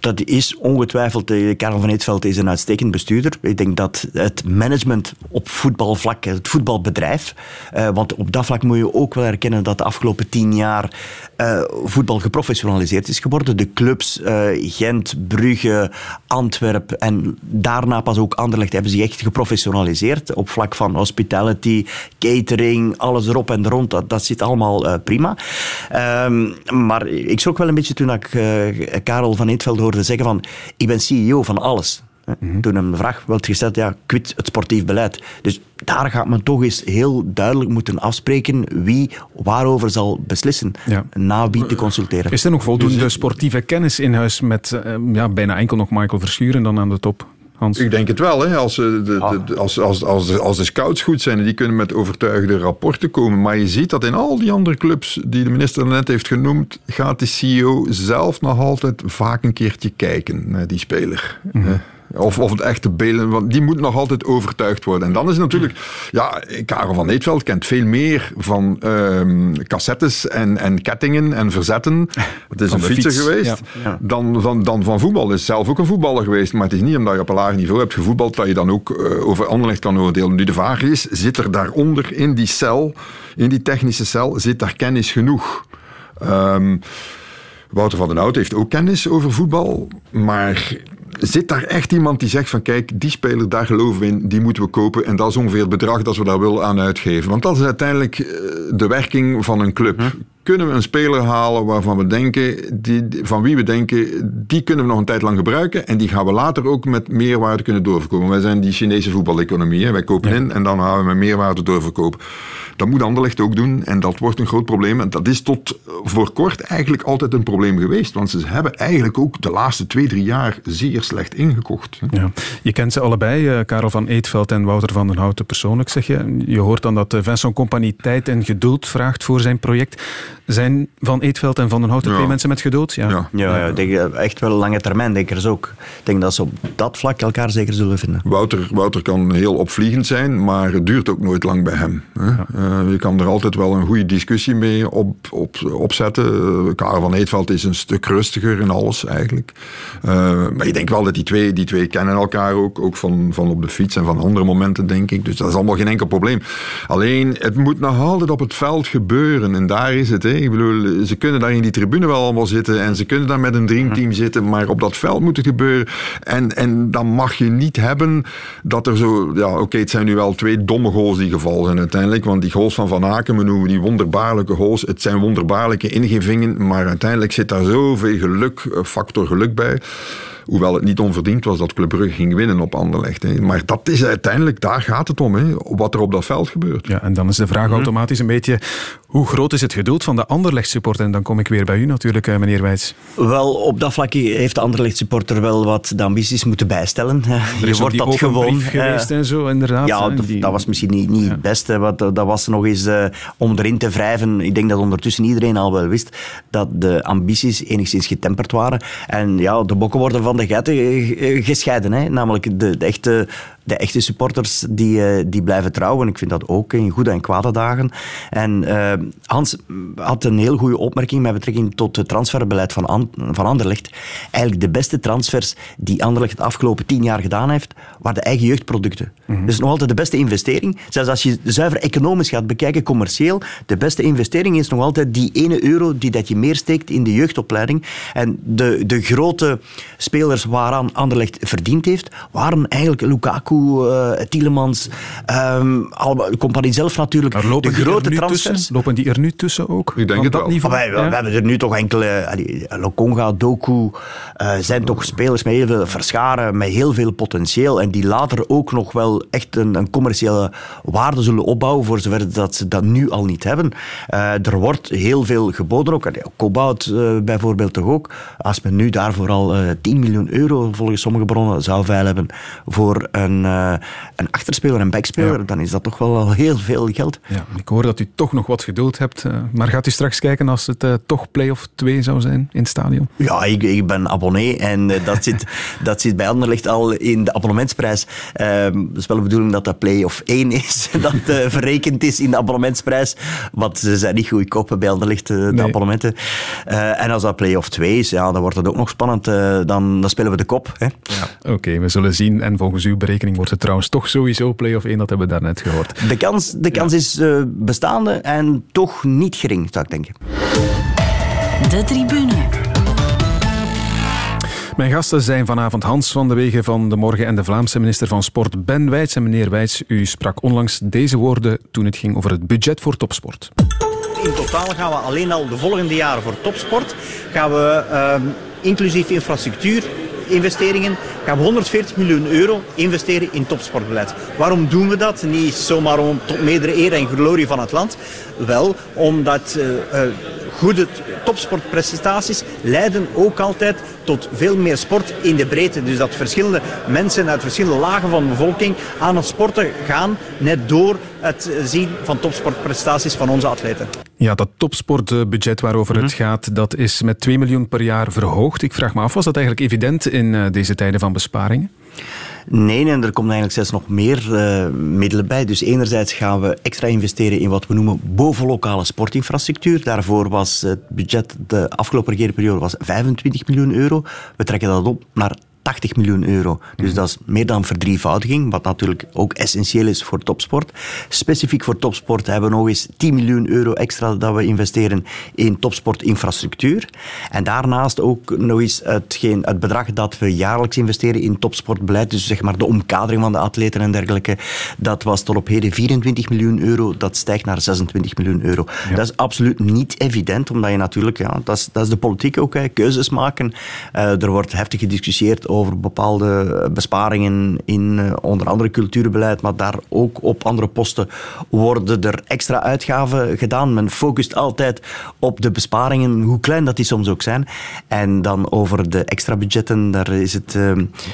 Dat is ongetwijfeld. Eh, Karel van Eetveld is een uitstekend bestuurder. Ik denk dat het management op voetbalvlak, het voetbalbedrijf, uh, want op dat vlak moet je ook wel erkennen dat de afgelopen tien jaar uh, voetbal geprofessionaliseerd is geworden. De clubs Gent, Brugge, Antwerpen en daarna pas ook Anderlecht hebben zich echt geprofessionaliseerd op vlak van hospitality, catering, alles erop en rond. Dat, dat zit allemaal prima. Ehm, maar ik schrok wel een beetje toen ik Karel van Eetveld Rietveld hoorde zeggen van ik ben CEO van alles. Mm-hmm. Toen hem de vraag werd gesteld, ja, quit het sportief beleid. Dus daar gaat men toch eens heel duidelijk moeten afspreken wie waarover zal beslissen, ja. na wie te consulteren. Is er nog voldoende sportieve kennis in huis met uh, ja, bijna enkel nog Michael Verschuren dan aan de top? Hans? Ik denk het wel. Hè. Als, eh, de, de, als, als, als, de, als de scouts goed zijn en die kunnen met overtuigde rapporten komen. Maar je ziet dat in al die andere clubs die de minister net heeft genoemd, gaat de CEO zelf nog altijd vaak een keertje kijken naar die speler. Mm of, of het echte Belen, want die moet nog altijd overtuigd worden. En dan is het natuurlijk, ja, Karel van Eetveld kent veel meer van um, cassettes en, en kettingen en verzetten. Het is een fietser geweest. Dan, dan, dan van voetbal. Is zelf ook een voetballer geweest. Maar het is niet omdat je op een laag niveau hebt gevoetbald dat je dan ook uh, over Anderlecht kan oordelen. Nu de vraag is, zit er daaronder in die cel, in die technische cel, zit daar kennis genoeg? Um, Wouter van den Hout heeft ook kennis over voetbal, maar zit daar echt iemand die zegt van kijk, die speler, daar geloven we in, die moeten we kopen en dat is ongeveer het bedrag dat we daar willen aan uitgeven. Want dat is uiteindelijk eh, de werking van een club. Kunnen we een speler halen waarvan we denken, die, van wie we denken, die kunnen we nog een tijd lang gebruiken en die gaan we later ook met meerwaarde kunnen doorverkopen. Wij zijn die Chinese voetbaleconomie, wij kopen in en dan gaan we met meerwaarde doorverkopen. Dat moet Anderlecht ook doen en dat wordt een groot probleem. En dat is tot voor kort eigenlijk altijd een probleem geweest. Want ze hebben eigenlijk ook de laatste twee, drie jaar zeer slecht ingekocht. Ja. Je kent ze allebei, eh, Karel van Eetveld en Wouter van den Houten persoonlijk, zeg je. Je hoort dan dat Vincent Compagnie tijd en geduld vraagt voor zijn project. Zijn Van Eetveld en Van den Houten twee mensen met geduld? Ja, ja, ja, ja denk, echt wel lange termijn denkers ook. Ik denk dat ze op dat vlak elkaar zeker zullen vinden. Wouter, Wouter kan heel opvliegend zijn, maar het duurt ook nooit lang bij hem. Ja. Uh, je kan er altijd wel een goede discussie mee op, op, opzetten. Uh, Karel van Eetveld is een stuk rustiger in alles eigenlijk. Uh, maar ik denk wel dat die twee, die twee kennen elkaar ook, ook van, van op de fiets en van andere momenten denk ik. Dus dat is allemaal geen enkel probleem. Alleen, het moet nog altijd op het veld gebeuren en daar is het. Hè. Ik bedoel, ze kunnen daar in die tribune wel allemaal zitten en ze kunnen daar met een dreamteam zitten, maar op dat veld moet het gebeuren. En, en dan mag je niet hebben dat er zo, ja oké, okay, het zijn nu wel twee domme goals die gevallen zijn uiteindelijk, want die goals van Van Aken, we noemen die wonderbaarlijke goals, het zijn wonderbaarlijke ingevingen, maar uiteindelijk zit daar zoveel geluk, factor geluk bij. Hoewel het niet onverdiend was dat Club Brugge ging winnen op Anderlecht. Hè. Maar dat is uiteindelijk, daar gaat het om, hè, wat er op dat veld gebeurt. Ja, en dan is de vraag mhm. automatisch een beetje, hoe groot is het geduld van de Anderlecht supporter? En dan kom ik weer bij u natuurlijk, eh, meneer Wijts. Wel, op dat vlak heeft de Anderlecht supporter wel wat de ambities moeten bijstellen. Er je wordt dat gewoon geweest en zo, inderdaad. Ja, dat, dat was misschien niet, niet het beste. Wat, dat was nog eens uh, om erin te wrijven. Ik denk dat ondertussen iedereen al wel wist dat de ambities enigszins getemperd waren. En ja, de bokken worden van de geiten gescheiden. Hè? Namelijk de, de echte de echte supporters die, uh, die blijven trouwen. Ik vind dat ook in goede en kwade dagen. En uh, Hans had een heel goede opmerking met betrekking tot het transferbeleid van, An van Anderlecht. Eigenlijk de beste transfers die Anderlecht het afgelopen tien jaar gedaan heeft, waren de eigen jeugdproducten. Mm -hmm. Dus nog altijd de beste investering. Zelfs als je zuiver economisch gaat bekijken, commercieel, de beste investering is nog altijd die ene euro die dat je meer steekt in de jeugdopleiding. En de, de grote spelers waaraan Anderlecht verdiend heeft, waren eigenlijk Lukaku, uh, Tielemans, um, Compagnie zelf natuurlijk. Maar lopen de grote transfers. Lopen die er nu tussen ook? Ik denk het wel. Niveau? Wij, ja? we hebben er nu toch enkele... Lokonga, Doku, uh, zijn toch spelers met heel veel verscharen, met heel veel potentieel en die later ook nog wel echt een, een commerciële waarde zullen opbouwen, voor zover dat ze dat nu al niet hebben. Uh, er wordt heel veel geboden ook. Cobalt bijvoorbeeld toch ook. Als men nu daarvoor al 10 miljoen euro, volgens sommige bronnen, zou veil hebben voor een uh, een achterspeler, een backspeler, ja. dan is dat toch wel al heel veel geld. Ja, ik hoor dat u toch nog wat geduld hebt. Uh, maar gaat u straks kijken als het uh, toch play-off 2 zou zijn in het stadion? Ja, ik, ik ben abonnee en dat, zit, dat zit bij Anderlecht al in de abonnementsprijs. Ehm, het is wel de bedoeling dat dat play-off 1 is, dat verrekend is in de abonnementsprijs. Want ze zijn niet goedkoop bij Anderlecht, de nee. abonnementen. en als dat play-off 2 is, ja, dan wordt het ook nog spannend. dan, dan spelen we de kop. Hè? Ja, Oké, okay, we zullen zien. En volgens uw berekening wordt het trouwens toch sowieso play-off 1, dat hebben we daarnet gehoord. De kans, de kans ja. is uh, bestaande en toch niet gering, zou ik denken. De tribune. Mijn gasten zijn vanavond Hans van de Wegen van de Morgen en de Vlaamse minister van Sport Ben Wijts. En meneer Wijts, u sprak onlangs deze woorden toen het ging over het budget voor topsport. In totaal gaan we alleen al de volgende jaren voor topsport, gaan we uh, inclusief infrastructuur, investeringen gaan we 140 miljoen euro investeren in topsportbeleid. Waarom doen we dat? Niet zomaar om tot meerdere eer en glorie van het land. Wel, omdat uh, uh, goede topsportprestaties leiden ook altijd tot veel meer sport in de breedte. Dus dat verschillende mensen uit verschillende lagen van de bevolking aan het sporten gaan, net door het zien van topsportprestaties van onze atleten. Ja, dat topsportbudget waarover het Mhm. gaat, dat is met 2 miljoen per jaar verhoogd. Ik vraag me af, was dat eigenlijk evident in eh, deze tijden van besparingen? Nee, en er komt eigenlijk zelfs nog meer eh, middelen bij. Dus enerzijds gaan we extra investeren in wat we noemen bovenlokale sportinfrastructuur. Daarvoor was het budget de afgelopen regeerperiode was 25 miljoen euro. We trekken dat op naar 80 miljoen euro. Dus dat is meer dan verdrievoudiging, wat natuurlijk ook essentieel is voor topsport. Specifiek voor topsport hebben we nog eens 10 miljoen euro extra dat we investeren in topsportinfrastructuur. En daarnaast ook nog eens hetgeen, het bedrag dat we jaarlijks investeren in topsportbeleid, dus zeg maar de omkadering van de atleten en dergelijke, dat was tot op heden 24 miljoen euro, dat stijgt naar 26 miljoen euro. Dat is absoluut niet evident, omdat je natuurlijk, ja, dat is, dat is de politiek ook, hè, keuzes maken. Eh, er wordt heftig gediscussieerd over bepaalde besparingen in eh, onder andere cultuurbeleid, maar daar ook op andere posten worden er extra uitgaven gedaan. Men focust altijd op de besparingen, hoe klein dat die soms ook zijn. En dan over de extra budgetten, daar is, het, eh,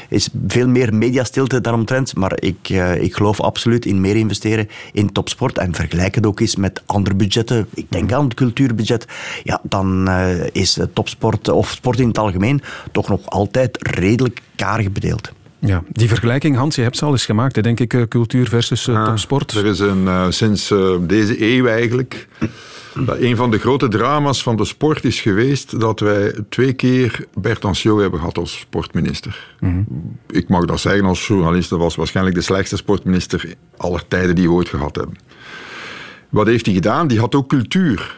is veel meer mediastilte daaromtrent. Maar ik, eh, ik geloof absoluut in meer investeren in topsport en vergelijk het ook eens met andere budgetten. Ik denk aan het cultuurbudget. Ja, dan is topsport of sport in het algemeen toch nog altijd redelijk karig bedeeld. Ja, die vergelijking, Hans, je hebt ze al eens gemaakt, hè, denk ik, eh, cultuur versus eh, topsport. Er is een, eh, sinds deze eeuw eigenlijk. dat een van de grote drama's van de sport is geweest dat wij twee keer Bert Anciot hebben gehad als sportminister. Ik mag dat zeggen als journalist, dat was waarschijnlijk de slechtste sportminister aller tijden die we ooit gehad hebben. Wat heeft hij gedaan? Die had ook cultuur.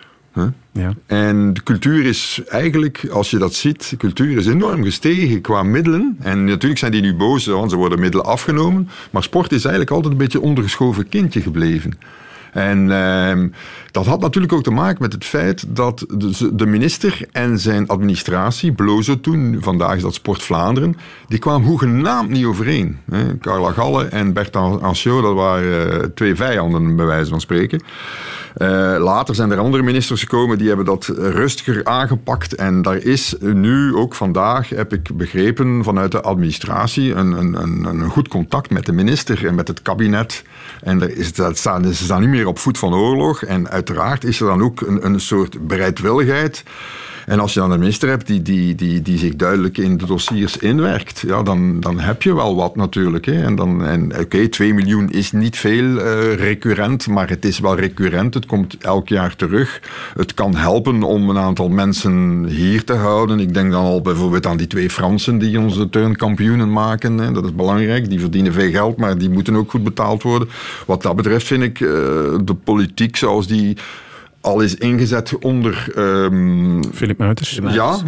Ja. En de cultuur is eigenlijk, als je dat ziet, de cultuur is enorm gestegen qua middelen. En natuurlijk zijn die nu boos, want ze worden middelen afgenomen. Maar sport is eigenlijk altijd een beetje ondergeschoven kindje gebleven. En ehm, dat had natuurlijk ook te maken met het feit dat de, de minister en zijn administratie, Blozo toen, vandaag is dat Sport Vlaanderen, die kwamen hoegenaamd niet overeen. Carla Galle en Bert Anciot, dat waren eh, twee vijanden, bij wijze van spreken. Eh, later zijn er andere ministers gekomen die hebben dat rustiger aangepakt. En daar is nu, ook vandaag, heb ik begrepen vanuit de administratie, een, een, een, een goed contact met de minister en met het kabinet. En er is, dat staan, ze staan niet meer op voet van oorlog. En uiteraard is er dan ook een, een soort bereidwilligheid. En als je dan een minister hebt die, die, die, die zich duidelijk in de dossiers inwerkt, ja, dan, dan heb je wel wat natuurlijk. Hè. En, dan- en oké, 2 miljoen is niet veel eh, recurrent, maar het is wel recurrent. Het komt elk jaar terug. Het kan helpen om een aantal mensen hier te houden. Ik denk dan al bijvoorbeeld aan die twee Fransen die onze turnkampioenen maken. Hè. Dat is belangrijk. Die verdienen veel geld, maar die moeten ook goed betaald worden. Wat dat betreft vind ik eh, de politiek zoals die al is ingezet onder... ehm, Philip Muiters.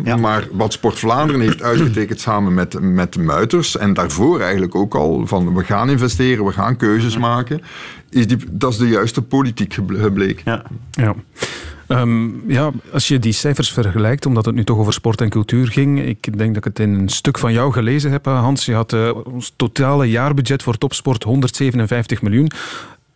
ja, maar wat Sport Vlaanderen heeft uitgetekend samen met, met Muiters en daarvoor eigenlijk ook al van we gaan investeren, we gaan keuzes maken, is die, dat is de juiste politiek geble- gebleken. Ja. Ja. Ehm, ja, als je die cijfers vergelijkt, omdat het nu toch over sport en cultuur ging. Ik denk dat ik het in een stuk van jou gelezen heb, eh, Hans. Je had eh, ons totale jaarbudget voor topsport 157 miljoen.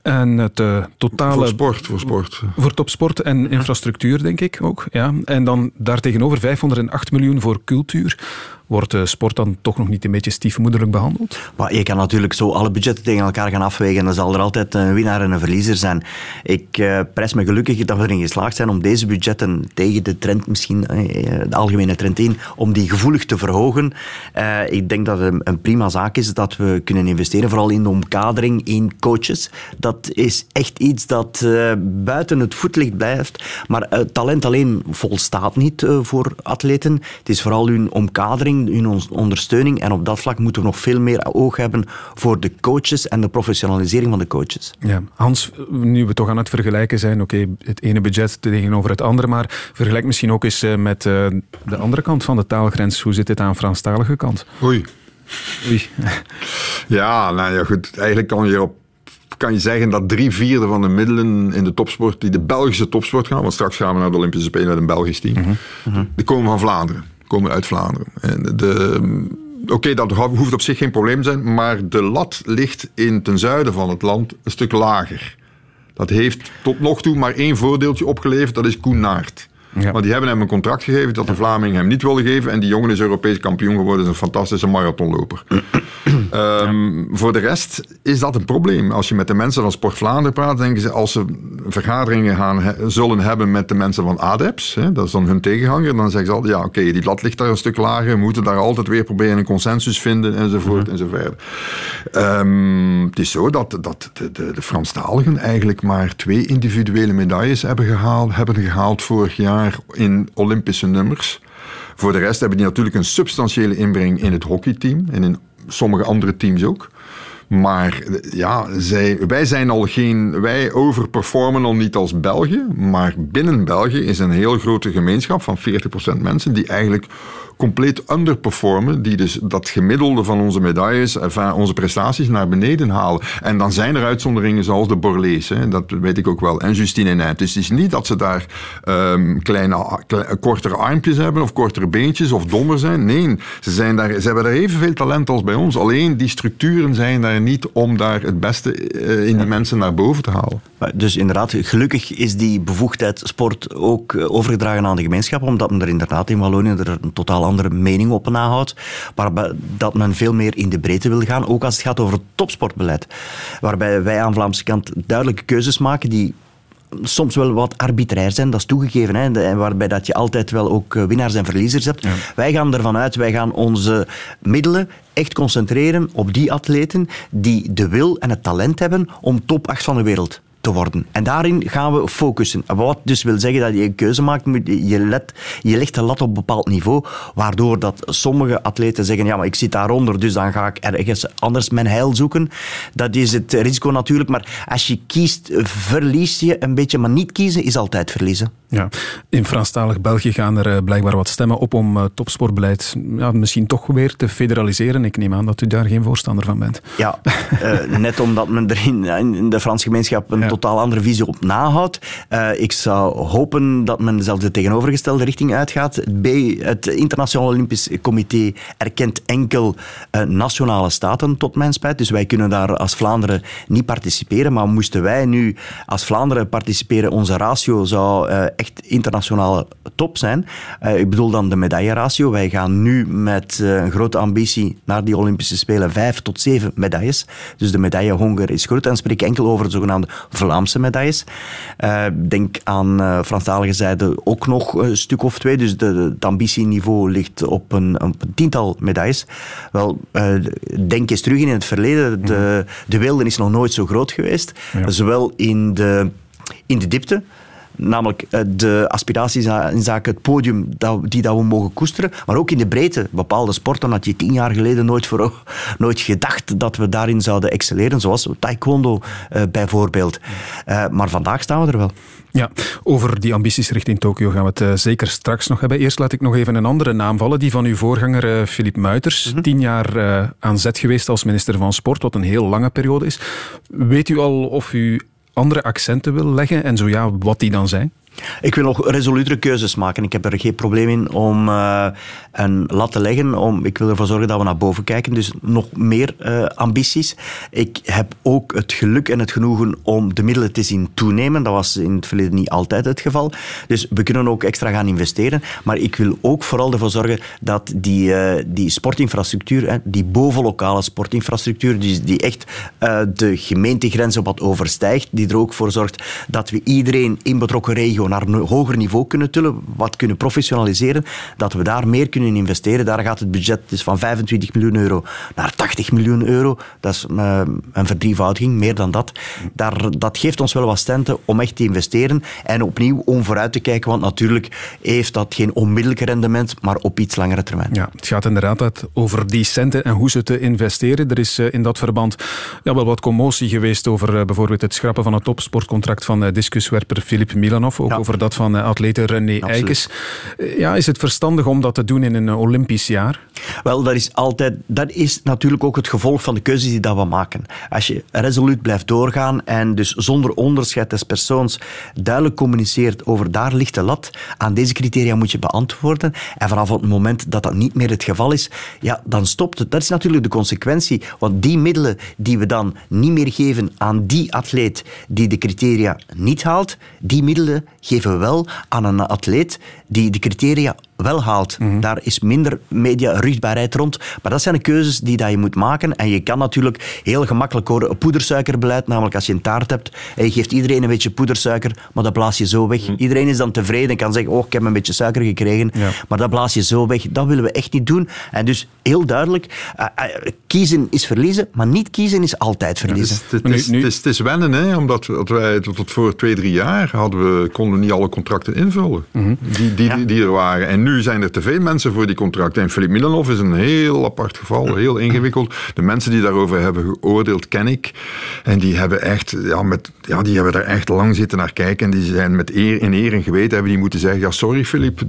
En het eh, totale... Voor sport, voor sport. Voor topsport en infrastructuur, denk ik ook. Ja. En dan daartegenover 508 miljoen voor cultuur. Wordt eh, sport dan toch nog niet een beetje stiefmoederlijk behandeld? Maar je kan natuurlijk zo alle budgetten tegen elkaar gaan afwegen en dan zal er altijd een winnaar en een verliezer zijn. Ik eh, prijs me gelukkig dat we erin geslaagd zijn om deze budgetten tegen de trend misschien, eh, de algemene trend in, om die gevoelig te verhogen. Eh, ik denk dat het een, een prima zaak is dat we kunnen investeren, vooral in de omkadering, in coaches. Dat is echt iets dat eh, buiten het voetlicht blijft. Maar eh, talent alleen volstaat niet eh, voor atleten. Het is vooral hun omkadering, hun ons- ondersteuning. En op dat vlak moeten we nog veel meer oog hebben voor de coaches en de professionalisering van de coaches. Ja, Hans, nu we toch aan het vergelijken zijn, oké, het ene budget tegenover het andere, maar vergelijk misschien ook eens eh, met eh, de andere kant van de taalgrens. Hoe zit dit aan de Franstalige kant? Oei. Oei. Ja, nou ja, goed. Eigenlijk kan je op kan je zeggen dat drie vierde van de middelen in de topsport, die de Belgische topsport gaan, want straks gaan we naar de Olympische Spelen met een Belgisch team, die komen van Vlaanderen, komen uit Vlaanderen. En de, Oké, dat hoeft op zich geen probleem te zijn, maar de lat ligt in ten zuiden van het land een stuk lager. Dat heeft tot nog toe maar één voordeeltje opgeleverd, dat is Koen Naert. Maar die hebben hem een contract gegeven dat de Vlaming hem niet wilde geven. En die jongen is Europees kampioen geworden. is een fantastische marathonloper. Ehm, voor de rest is dat een probleem. Als je met de mensen van Sport Vlaanderen praat, denken ze als ze vergaderingen gaan, zullen hebben met de mensen van ADEPS, hè, dat is dan hun tegenhanger, dan zeggen ze altijd, ja oké, die lat ligt daar een stuk lager, we moeten daar altijd weer proberen een consensus vinden, enzovoort, mm enzovoort. Um, het is zo dat, dat de, de, de Franstaligen eigenlijk maar twee individuele medailles hebben gehaald, hebben gehaald vorig jaar in Olympische nummers. Voor de rest hebben die natuurlijk een substantiële inbreng in het hockeyteam en in sommige andere teams ook. Maar ja, zij, wij zijn al geen. Wij overperformen al niet als België. Maar binnen België is een heel grote gemeenschap van 40% mensen die eigenlijk compleet underperformen, die dus dat gemiddelde van onze medailles, van onze prestaties naar beneden halen. En dan zijn er uitzonderingen zoals de Borlees, hè, dat weet ik ook wel, en Justine Nijt. Dus het is niet dat ze daar um, kleine, kortere armpjes hebben of kortere beentjes of dommer zijn. Nee, ze, zijn daar, ze hebben daar evenveel talent als bij ons. Alleen die structuren zijn daar niet om daar het beste eh, in die mensen naar boven te halen. Dus inderdaad, gelukkig is die bevoegdheid sport ook eh, overgedragen aan de gemeenschap, omdat men er inderdaad in Wallonië er een totaal andere mening op nahoudt, maar dat men veel meer in de breedte wil gaan, ook als het gaat over het topsportbeleid. Waarbij wij aan Vlaamse kant duidelijke keuzes maken die soms wel wat arbitrair zijn, dat is toegegeven. Hè, en waarbij dat je altijd wel ook eh, winnaars en verliezers hebt. Wij gaan ervan uit, wij gaan onze middelen echt concentreren op die atleten die de wil en het talent hebben om top 8 van de wereld te worden. En daarin gaan we focussen. Wat dus wil zeggen dat je een keuze maakt, je, let, je legt de lat op een bepaald niveau, waardoor dat sommige atleten zeggen, ja, maar ik zit daaronder, dus dan ga ik ergens anders mijn heil zoeken. Dat is het risico natuurlijk, maar als je kiest, verlies je een beetje, maar niet kiezen is altijd verliezen. Ja, in Franstalig België gaan er eh, blijkbaar wat stemmen op om uh, topsportbeleid ja, misschien toch weer te federaliseren. Ik neem aan dat u daar geen voorstander van bent. Ja, uh, net omdat men er in, in de Franse gemeenschap een totaal andere visie op nahoudt. ik zou hopen dat men zelfs de tegenovergestelde richting uitgaat. Het, B, het Internationaal Olympisch Comité erkent enkel nationale staten, tot mijn spijt. Dus wij kunnen daar als Vlaanderen niet participeren. Maar moesten wij nu als Vlaanderen participeren, onze ratio zou echt internationale top zijn. Ik bedoel dan de medailleratio. Wij gaan nu met een grote ambitie naar die Olympische Spelen vijf tot zeven medailles. Dus de medaillehonger is groot. En spreek enkel over de zogenaamde Vlaamse medailles. Uh, denk aan uh, Franstalige zijde ook nog een stuk of twee. Dus de, het ambitieniveau ligt op een, een tiental medailles. Wel, denk eens terug in het verleden. De, de wilde is nog nooit zo groot geweest. Ja. Zowel in de, in de diepte Namelijk eh, de aspiraties in zaken het podium die dat we mogen koesteren. Maar ook in de breedte. Bepaalde sporten had je tien jaar geleden nooit, voor, nooit gedacht dat we daarin zouden excelleren. Zoals taekwondo uh, bijvoorbeeld. Uh, maar vandaag staan we er wel. Ja, over die ambities richting Tokio gaan we het zeker straks nog hebben. Eerst laat ik nog even een andere naam vallen, die van uw voorganger Filip Muiters. Mm Tien jaar aan zet geweest als minister van Sport, wat een heel lange periode is. Weet u al of u andere accenten wil leggen en zo ja, wat die dan zijn? Ik wil nog resolutere keuzes maken. Ik heb er geen probleem in om uh, een lat te leggen. Om, ik wil ervoor zorgen dat we naar boven kijken. Dus nog meer uh, ambities. Ik heb ook het geluk en het genoegen om de middelen te zien toenemen. Dat was in het verleden niet altijd het geval. Dus we kunnen ook extra gaan investeren. Maar ik wil ook vooral ervoor zorgen dat die, uh, die sportinfrastructuur, die bovenlokale sportinfrastructuur, die, die echt de gemeentegrenzen wat overstijgt, die er ook voor zorgt dat we iedereen in betrokken regio naar een hoger niveau kunnen tillen, wat kunnen professionaliseren, dat we daar meer kunnen investeren. Daar gaat het budget dus van 25 miljoen euro naar 80 miljoen euro. Dat is uh, een verdrievoudiging, meer dan dat. Daar, dat geeft ons wel wat stenten om echt te investeren en opnieuw om vooruit te kijken, want natuurlijk heeft dat geen onmiddellijk rendement, maar op iets langere termijn. Ja, het gaat inderdaad over die centen en hoe ze te investeren. Er is uh, in dat verband ja, wel wat commotie geweest over uh, bijvoorbeeld het schrappen van het topsportcontract van discuswerper Filip Milanov, over dat van atlete René Eikes. Ja, is het verstandig om dat te doen in een Olympisch jaar? Wel, dat is, altijd, dat is natuurlijk ook het gevolg van de keuzes die dat we maken. Als je resoluut blijft doorgaan en dus zonder onderscheid des persoons duidelijk communiceert over daar ligt de lat, aan deze criteria moet je beantwoorden. En vanaf het moment dat dat niet meer het geval is, ja, dan stopt het. Dat is natuurlijk de consequentie. Want die middelen die we dan niet meer geven aan die atleet die de criteria niet haalt, die middelen geven we wel aan een atleet die de criteria wel haalt. Daar is minder media-ruchtbaarheid rond. Maar dat zijn de keuzes die dat je moet maken. En je kan natuurlijk heel gemakkelijk horen een poedersuikerbeleid, namelijk als je een taart hebt en je geeft iedereen een beetje poedersuiker, maar dat blaas je zo weg. Iedereen is dan tevreden en kan zeggen, oh, ik heb een beetje suiker gekregen, maar dat blaas je zo weg. Dat willen we echt niet doen. En dus heel duidelijk, eh, eh, kiezen is verliezen, maar niet kiezen is altijd verliezen. Het is, het is, het is wennen, hè, omdat wij tot, voor twee, drie jaar hadden we, konden we niet alle contracten invullen die, die, die er waren. En nu zijn er te veel mensen voor die contracten. En Filip Milanov is een heel apart geval, heel ingewikkeld. De mensen die daarover hebben geoordeeld ken ik. En die hebben echt, ja, met, ja, die hebben daar echt lang zitten naar kijken. En die zijn met eer in eer en geweten hebben die moeten zeggen, ja sorry Filip,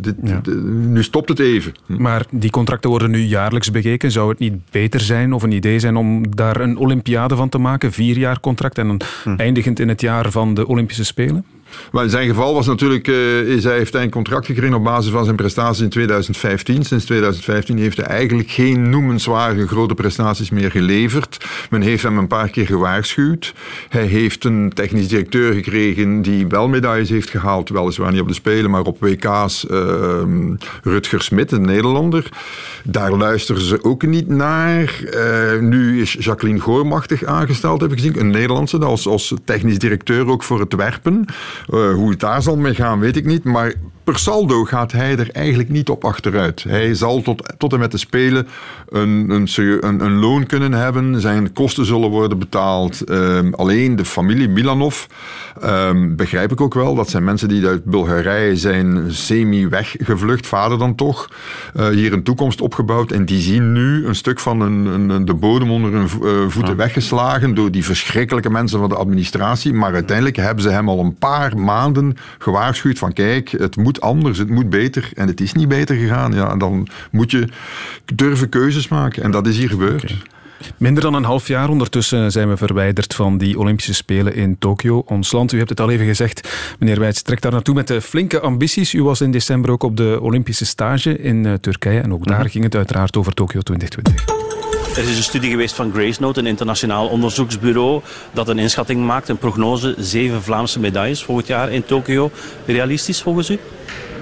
nu stopt het even. Maar die contracten worden nu jaarlijks bekeken. Zou het niet beter zijn of een idee zijn om daar een Olympiade van te maken? Vier jaar contract en dan eindigend in het jaar van de Olympische Spelen? Maar zijn geval was natuurlijk, is hij heeft hij een contract gekregen op basis van zijn prestaties in 2015. Sinds 2015 heeft hij eigenlijk geen noemenswaardige grote prestaties meer geleverd. Men heeft hem een paar keer gewaarschuwd. Hij heeft een technisch directeur gekregen die wel medailles heeft gehaald, weliswaar niet op de Spelen, maar op WK's. eh, Rutger Smit, een Nederlander. Daar luisteren ze ook niet naar. Eh, nu is Jacqueline Goormachtig aangesteld, heb ik gezien. Een Nederlandse, als, als technisch directeur ook voor het werpen. Eh, hoe het daar zal mee gaan, weet ik niet. Maar per saldo gaat hij er eigenlijk niet op achteruit. Hij zal tot, tot en met de Spelen een, een, een, een loon kunnen hebben. Zijn kosten zullen worden betaald. Ehm, alleen de familie Milanov, ehm, begrijp ik ook wel. Dat zijn mensen die uit Bulgarije zijn semi-weggevlucht, vader dan toch. eh, hier een toekomst opgebouwd. En die zien nu een stuk van een, een, de bodem onder hun eh, voeten weggeslagen door die verschrikkelijke mensen van de administratie. Maar uiteindelijk hebben ze hem al een paar maanden gewaarschuwd van kijk, het moet anders, het moet beter. En het is niet beter gegaan. Ja, dan moet je durven keuzes maken. En dat is hier gebeurd. Minder dan een half jaar ondertussen zijn we verwijderd van die Olympische Spelen in Tokio. Ons land, u hebt het al even gezegd, meneer Wijts, trekt daar naartoe met de flinke ambities. U was in december ook op de Olympische stage in eh, Turkije en ook daar ging het uiteraard over Tokio 2020. Er is een studie geweest van Gracenote, een internationaal onderzoeksbureau, dat een inschatting maakt, een prognose, zeven Vlaamse medailles volgend jaar in Tokio. Realistisch volgens u?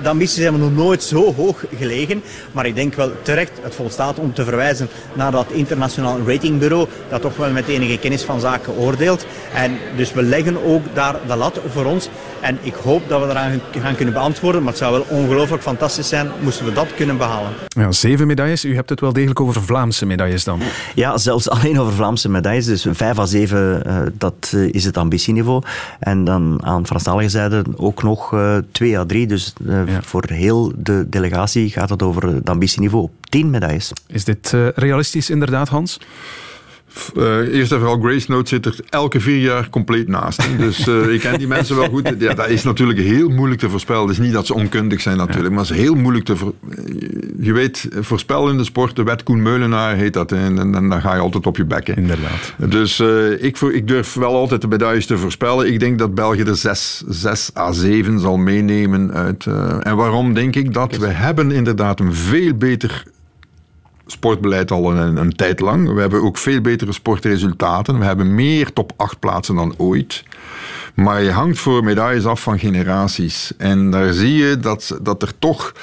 De ambities hebben nog nooit zo hoog gelegen. Maar ik denk wel terecht, het volstaat om te verwijzen naar dat internationaal ratingbureau. Dat toch wel met enige kennis van zaken oordeelt. En dus we leggen ook daar de lat voor ons. En ik hoop dat we eraan gaan kunnen beantwoorden. Maar het zou wel ongelooflijk fantastisch zijn moesten we dat kunnen behalen. Ja, zeven medailles. U hebt het wel degelijk over Vlaamse medailles dan. Ja, zelfs alleen over Vlaamse medailles. Dus vijf à zeven, eh, dat eh, is het ambitieniveau. En dan aan Franstalige zijde ook nog eh, twee à drie. Dus voor heel de delegatie gaat het over het ambitieniveau op tien medailles. Is dit eh, realistisch inderdaad, Hans? Eh, eerst en vooral, Grace Note zit er elke vier jaar compleet naast. Dus eh, ik ken die mensen wel goed. Ja, dat is natuurlijk heel moeilijk te voorspellen. Het is niet dat ze onkundig zijn natuurlijk, maar het is heel moeilijk te... voor- Je weet, voorspellen in de sport, de wet Koen Meulenaar heet dat. En, en, en dan ga je altijd op je bekken. Inderdaad. Dus eh, ik, ik durf wel altijd de medailles te voorspellen. Ik denk dat België er zes, zes à zeven zal meenemen uit... en waarom denk ik dat? We hebben inderdaad een veel beter sportbeleid al een, een tijd lang. We hebben ook veel betere sportresultaten. We hebben meer top 8 plaatsen dan ooit. Maar je hangt voor medailles af van generaties. En daar zie je dat, dat er toch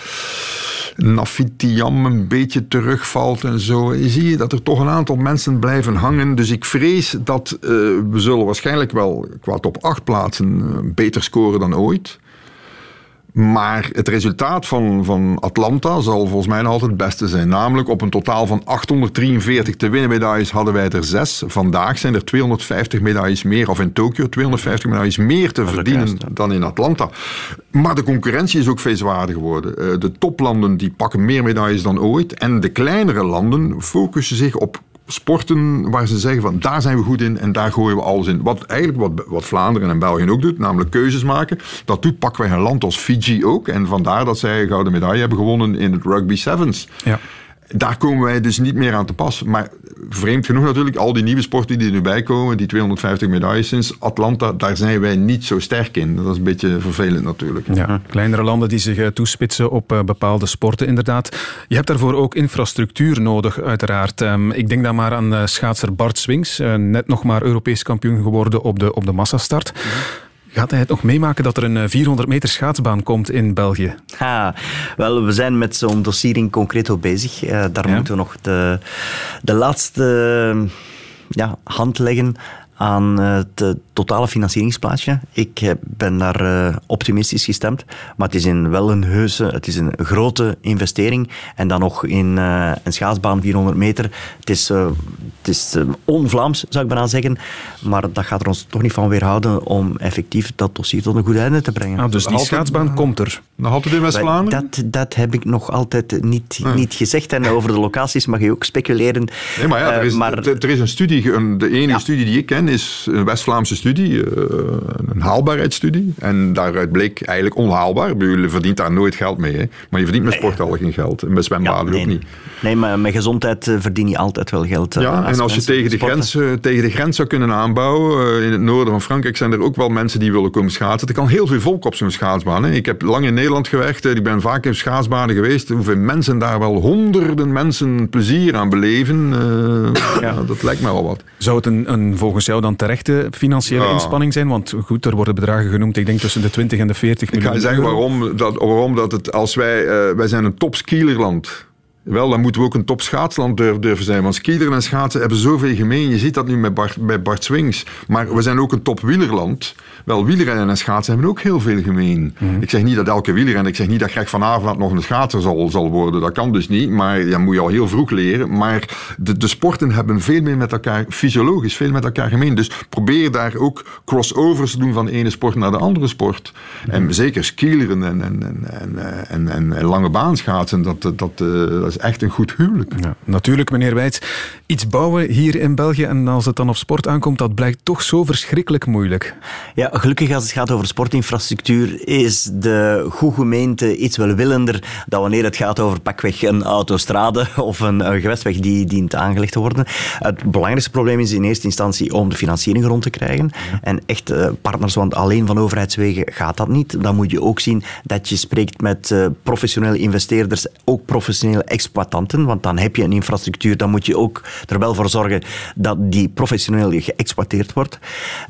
Nafitiam een beetje terugvalt en zo. Je zie je dat er toch een aantal mensen blijven hangen. Dus ik vrees dat eh, we zullen waarschijnlijk wel qua top 8 plaatsen eh, beter scoren dan ooit. Maar het resultaat van, van Atlanta zal volgens mij nog altijd het beste zijn. Namelijk op een totaal van 843 te winnen medailles hadden wij er zes. Vandaag zijn er 250 medailles meer, of in Tokio 250 medailles meer te verdienen dan in Atlanta. Maar de concurrentie is ook veel zwaarder geworden. Eh, De toplanden die pakken meer medailles dan ooit. En de kleinere landen focussen zich op sporten waar ze zeggen van daar zijn we goed in en daar gooien we alles in. Wat eigenlijk wat, wat Vlaanderen en België ook doet, namelijk keuzes maken. Dat doet pakken wij een land als Fiji ook. En vandaar dat zij gouden medaille hebben gewonnen in het rugby sevens. Ja. Daar komen wij dus niet meer aan te pas. Maar vreemd genoeg natuurlijk, al die nieuwe sporten die er nu bij komen, die 250 medailles sinds Atlanta, daar zijn wij niet zo sterk in. Dat is een beetje vervelend natuurlijk. Ja, kleinere landen die zich eh, toespitsen op eh, bepaalde sporten, inderdaad. Je hebt daarvoor ook infrastructuur nodig, uiteraard. Ehm, ik denk dan maar aan uh, schaatser Bart Swings, net nog maar Europees kampioen geworden op de, op de massastart. Gaat hij het nog meemaken dat er een 400 meter schaatsbaan komt in België? Ha, wel, we zijn met zo'n dossier in concreto bezig. Uh, daar ja. moeten we nog de, de laatste ja, hand leggen aan het eh, totale financieringsplaatje. Ik eh, ben daar uh, optimistisch gestemd, maar het is een, wel een heuse, het is een grote investering. En dan nog in uh, een schaatsbaan 400 meter. Het is, het is on-Vlaams, zou ik bijna zeggen. Maar dat gaat er ons toch niet van weerhouden om effectief dat dossier tot een goed einde te brengen. Ah, dus die schaatsbaan komt er? Nog altijd in West-Vlaanderen? Dat, dat heb ik nog altijd niet, ah. niet gezegd. En over de locaties mag je ook speculeren. Nee, maar ja, er is, maar... er is een studie, een, de enige ja. studie die ik ken is een West-Vlaamse studie, uh, een haalbaarheidsstudie. En daaruit bleek eigenlijk onhaalbaar. Je verdient daar nooit geld mee. Hè. Maar je verdient met sport al geen geld. En met zwembaden ja, nee, ook niet. Nee, maar met gezondheid eh, verdien je altijd wel geld. Eh, ja, en als je tegen de, grens, tegen de grens zou kunnen aanbouwen, in het noorden van Frankrijk zijn er ook wel mensen die willen komen schaatsen. Er kan heel veel volk op zo'n schaatsbaan. Hè. Ik heb lang in Nederland gewerkt. Ik ben vaak in schaatsbanen geweest. Hoeveel mensen daar wel honderden mensen plezier aan beleven. ja. dat lijkt me wel wat. Zou het een, een volgens jou dan terecht financiële ja. inspanning zijn? Want goed, er worden bedragen genoemd, ik denk tussen de 20 en de 40 miljoen. Ik ga je zeggen waarom dat, waarom dat het, als wij, uh, wij zijn een topskielerland wel, dan moeten we ook een topschaatsland durven zijn. Want skiederen en schaatsen hebben zoveel gemeen. Je ziet dat nu met Bart, bij Bart Swings. Maar we zijn ook een topwielerland. Wel, wielrennen en schaatsen hebben ook heel veel gemeen. Mhm. Ik zeg niet dat elke wielrenner, ik zeg niet dat Greg vanavond nog een schaatser zal, zal worden. Dat kan dus niet, maar ja, moet je al heel vroeg leren. Maar de, de sporten hebben veel meer met elkaar, fysiologisch, veel met elkaar gemeen. Dus probeer daar ook crossovers te doen van de ene sport naar de andere sport. Mhm. En zeker skileren en, en, en, en, en, en lange baanschaatsen, dat, dat, dat, dat is echt een goed huwelijk. Ja, natuurlijk, meneer Wijts. Iets bouwen hier in België en als het dan op sport aankomt, dat blijkt toch zo verschrikkelijk moeilijk. Ja, gelukkig als het gaat over sportinfrastructuur is de goede gemeente iets welwillender dan wanneer het gaat over pakweg een autostrade of een, een gewestweg die dient aangelegd te worden. Het belangrijkste probleem is in eerste instantie om de financiering rond te krijgen. En echt uh, partners, want alleen van overheidswegen gaat dat niet. Dan moet je ook zien dat je spreekt met uh, professionele investeerders, ook professionele exploitanten, want dan heb je een infrastructuur, dan moet je ook er wel voor zorgen dat die professioneel geëxploiteerd wordt.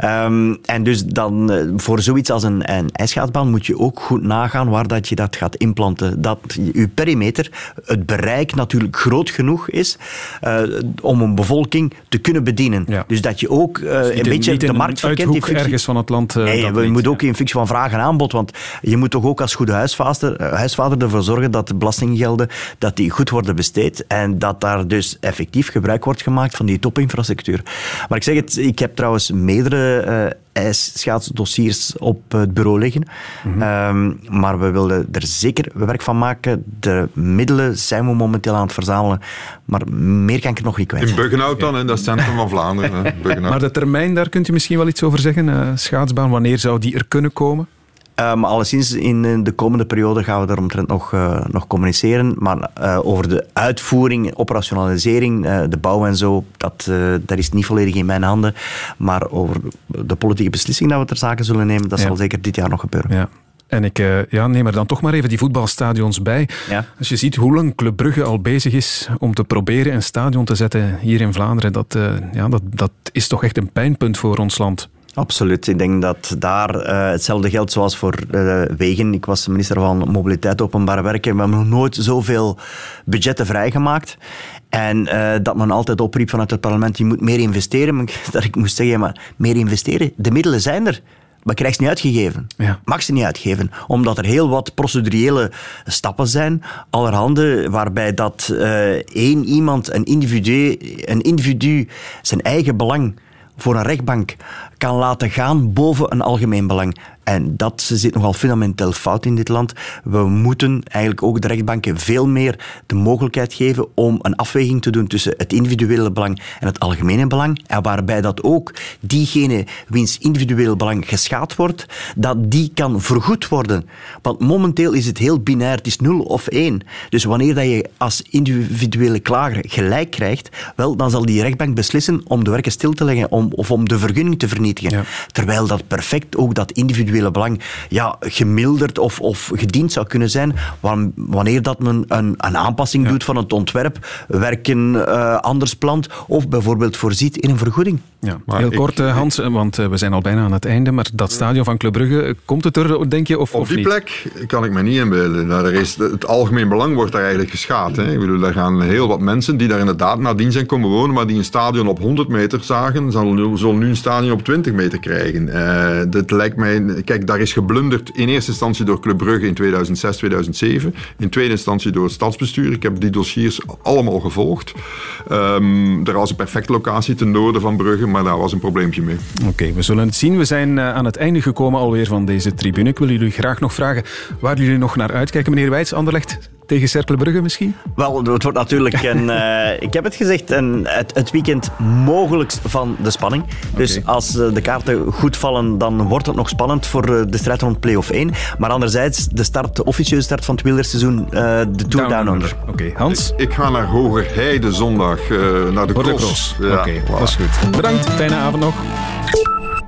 Um, en dus dan uh, voor zoiets als een, een ijsschaatsbaan moet je ook goed nagaan waar dat je dat gaat implanten. Dat je perimeter, het bereik natuurlijk groot genoeg is uh, om een bevolking te kunnen bedienen. Ja. Dus dat je ook uh, dus een beetje de markt verkent. In ergens van het land. nee, we moeten ook in functie van vraag en aanbod, want je moet toch ook als goede huisvader, huisvader ervoor zorgen dat de belastinggelden dat die goed worden besteed en dat daar dus effectief gebruik wordt gemaakt van die topinfrastructuur. Maar ik zeg het, ik heb trouwens meerdere uh, ijsschaatsdossiers op het bureau liggen. Mm um, maar we willen er zeker werk van maken. De middelen zijn we momenteel aan het verzamelen. Maar meer kan ik er nog niet kwijt. In Buggenhout dan, in dat centrum van Vlaanderen. maar de termijn, daar kunt u misschien wel iets over zeggen. Uh, schaatsbaan, wanneer zou die er kunnen komen? Uh, maar alleszins in de komende periode gaan we daaromtrent nog, uh, nog communiceren. Maar uh, over de uitvoering, operationalisering, de bouw en zo, dat, dat is niet volledig in mijn handen. Maar over de politieke beslissing dat we ter zake zullen nemen, dat ja. zal zeker dit jaar nog gebeuren. Ja. En ik ja, neem er dan toch maar even die voetbalstadions bij. Ja. Als je ziet hoe lang Club Brugge al bezig is om te proberen een stadion te zetten hier in Vlaanderen, dat, ja, dat, dat is toch echt een pijnpunt voor ons land. Absoluut. Ik denk dat daar uh, hetzelfde geldt zoals voor uh, wegen. Ik was minister van Mobiliteit Openbaar Werken. We hebben nog nooit zoveel budgetten vrijgemaakt. En uh, dat men altijd opriep vanuit het parlement, je moet meer investeren. Maar dat ik moest zeggen, maar meer investeren? De middelen zijn er. Maar krijg ze niet uitgegeven. Ja. Mag ze niet uitgeven. Omdat er heel wat procedurele stappen zijn. Allerhande waarbij dat één iemand, een individu, een individu zijn eigen belang voor een rechtbank kan laten gaan boven een algemeen belang. En dat zit nogal fundamenteel fout in dit land. We moeten eigenlijk ook de rechtbanken veel meer de mogelijkheid geven om een afweging te doen tussen het individuele belang en het algemene belang. En waarbij dat ook diegene wiens individueel belang geschaad wordt, dat die kan vergoed worden. Want momenteel is het heel binair, het is 0 of 1. Dus wanneer dat je als individuele klager gelijk krijgt, wel, dan zal die rechtbank beslissen om de werken stil te leggen om, of om de vergunning te vernietigen. Terwijl dat perfect ook dat individuele belang ja, gemilderd of, of gediend zou kunnen zijn wanneer dat men een, een aanpassing doet van het ontwerp, werken uh, anders plant of bijvoorbeeld voorziet in een vergoeding. Ja, heel kort uh, Hans, want uh, we zijn al bijna aan het einde, maar dat stadion van Club Brugge, komt het er denk je of, Op die plek kan ik me niet inbeelden. Nou, er is, het algemeen belang wordt daar eigenlijk geschaad. Hè. Ik bedoel, er gaan heel wat mensen die daar inderdaad nadien zijn komen wonen, maar die een stadion op 100 meter zagen, zullen nu een stadion op 20 meter krijgen. Uh, dat lijkt mij, kijk, daar is geblunderd in eerste instantie door Club Brugge in 2006, 2007. In tweede instantie door het stadsbestuur. Ik heb die dossiers allemaal gevolgd. Um, er was een perfecte locatie ten noorden van Brugge, maar daar was een probleempje mee. Oké, we zullen het zien. We zijn uh, aan het einde gekomen alweer van deze tribune. Ik wil jullie graag nog vragen waar jullie nog naar uitkijken. Meneer Wijts, Anderlecht, tegen Cercle Brugge misschien? Wel, het wordt natuurlijk, een, uh, ik heb het gezegd, een, het, het weekend mogelijkst van de spanning. Dus okay. als uh, de kaarten goed vallen, dan wordt het nog spannend voor uh, de strijd rond play-off 1. Maar anderzijds, de, start, de officieuze start van het wielerseizoen, de Tour Down, Down Under. Oké, okay. Hans? Ik, ik, ga naar Hogerheide zondag, naar de voor cross. Ja, Oké, okay, voilà. dat is goed. Bedankt, fijne avond nog.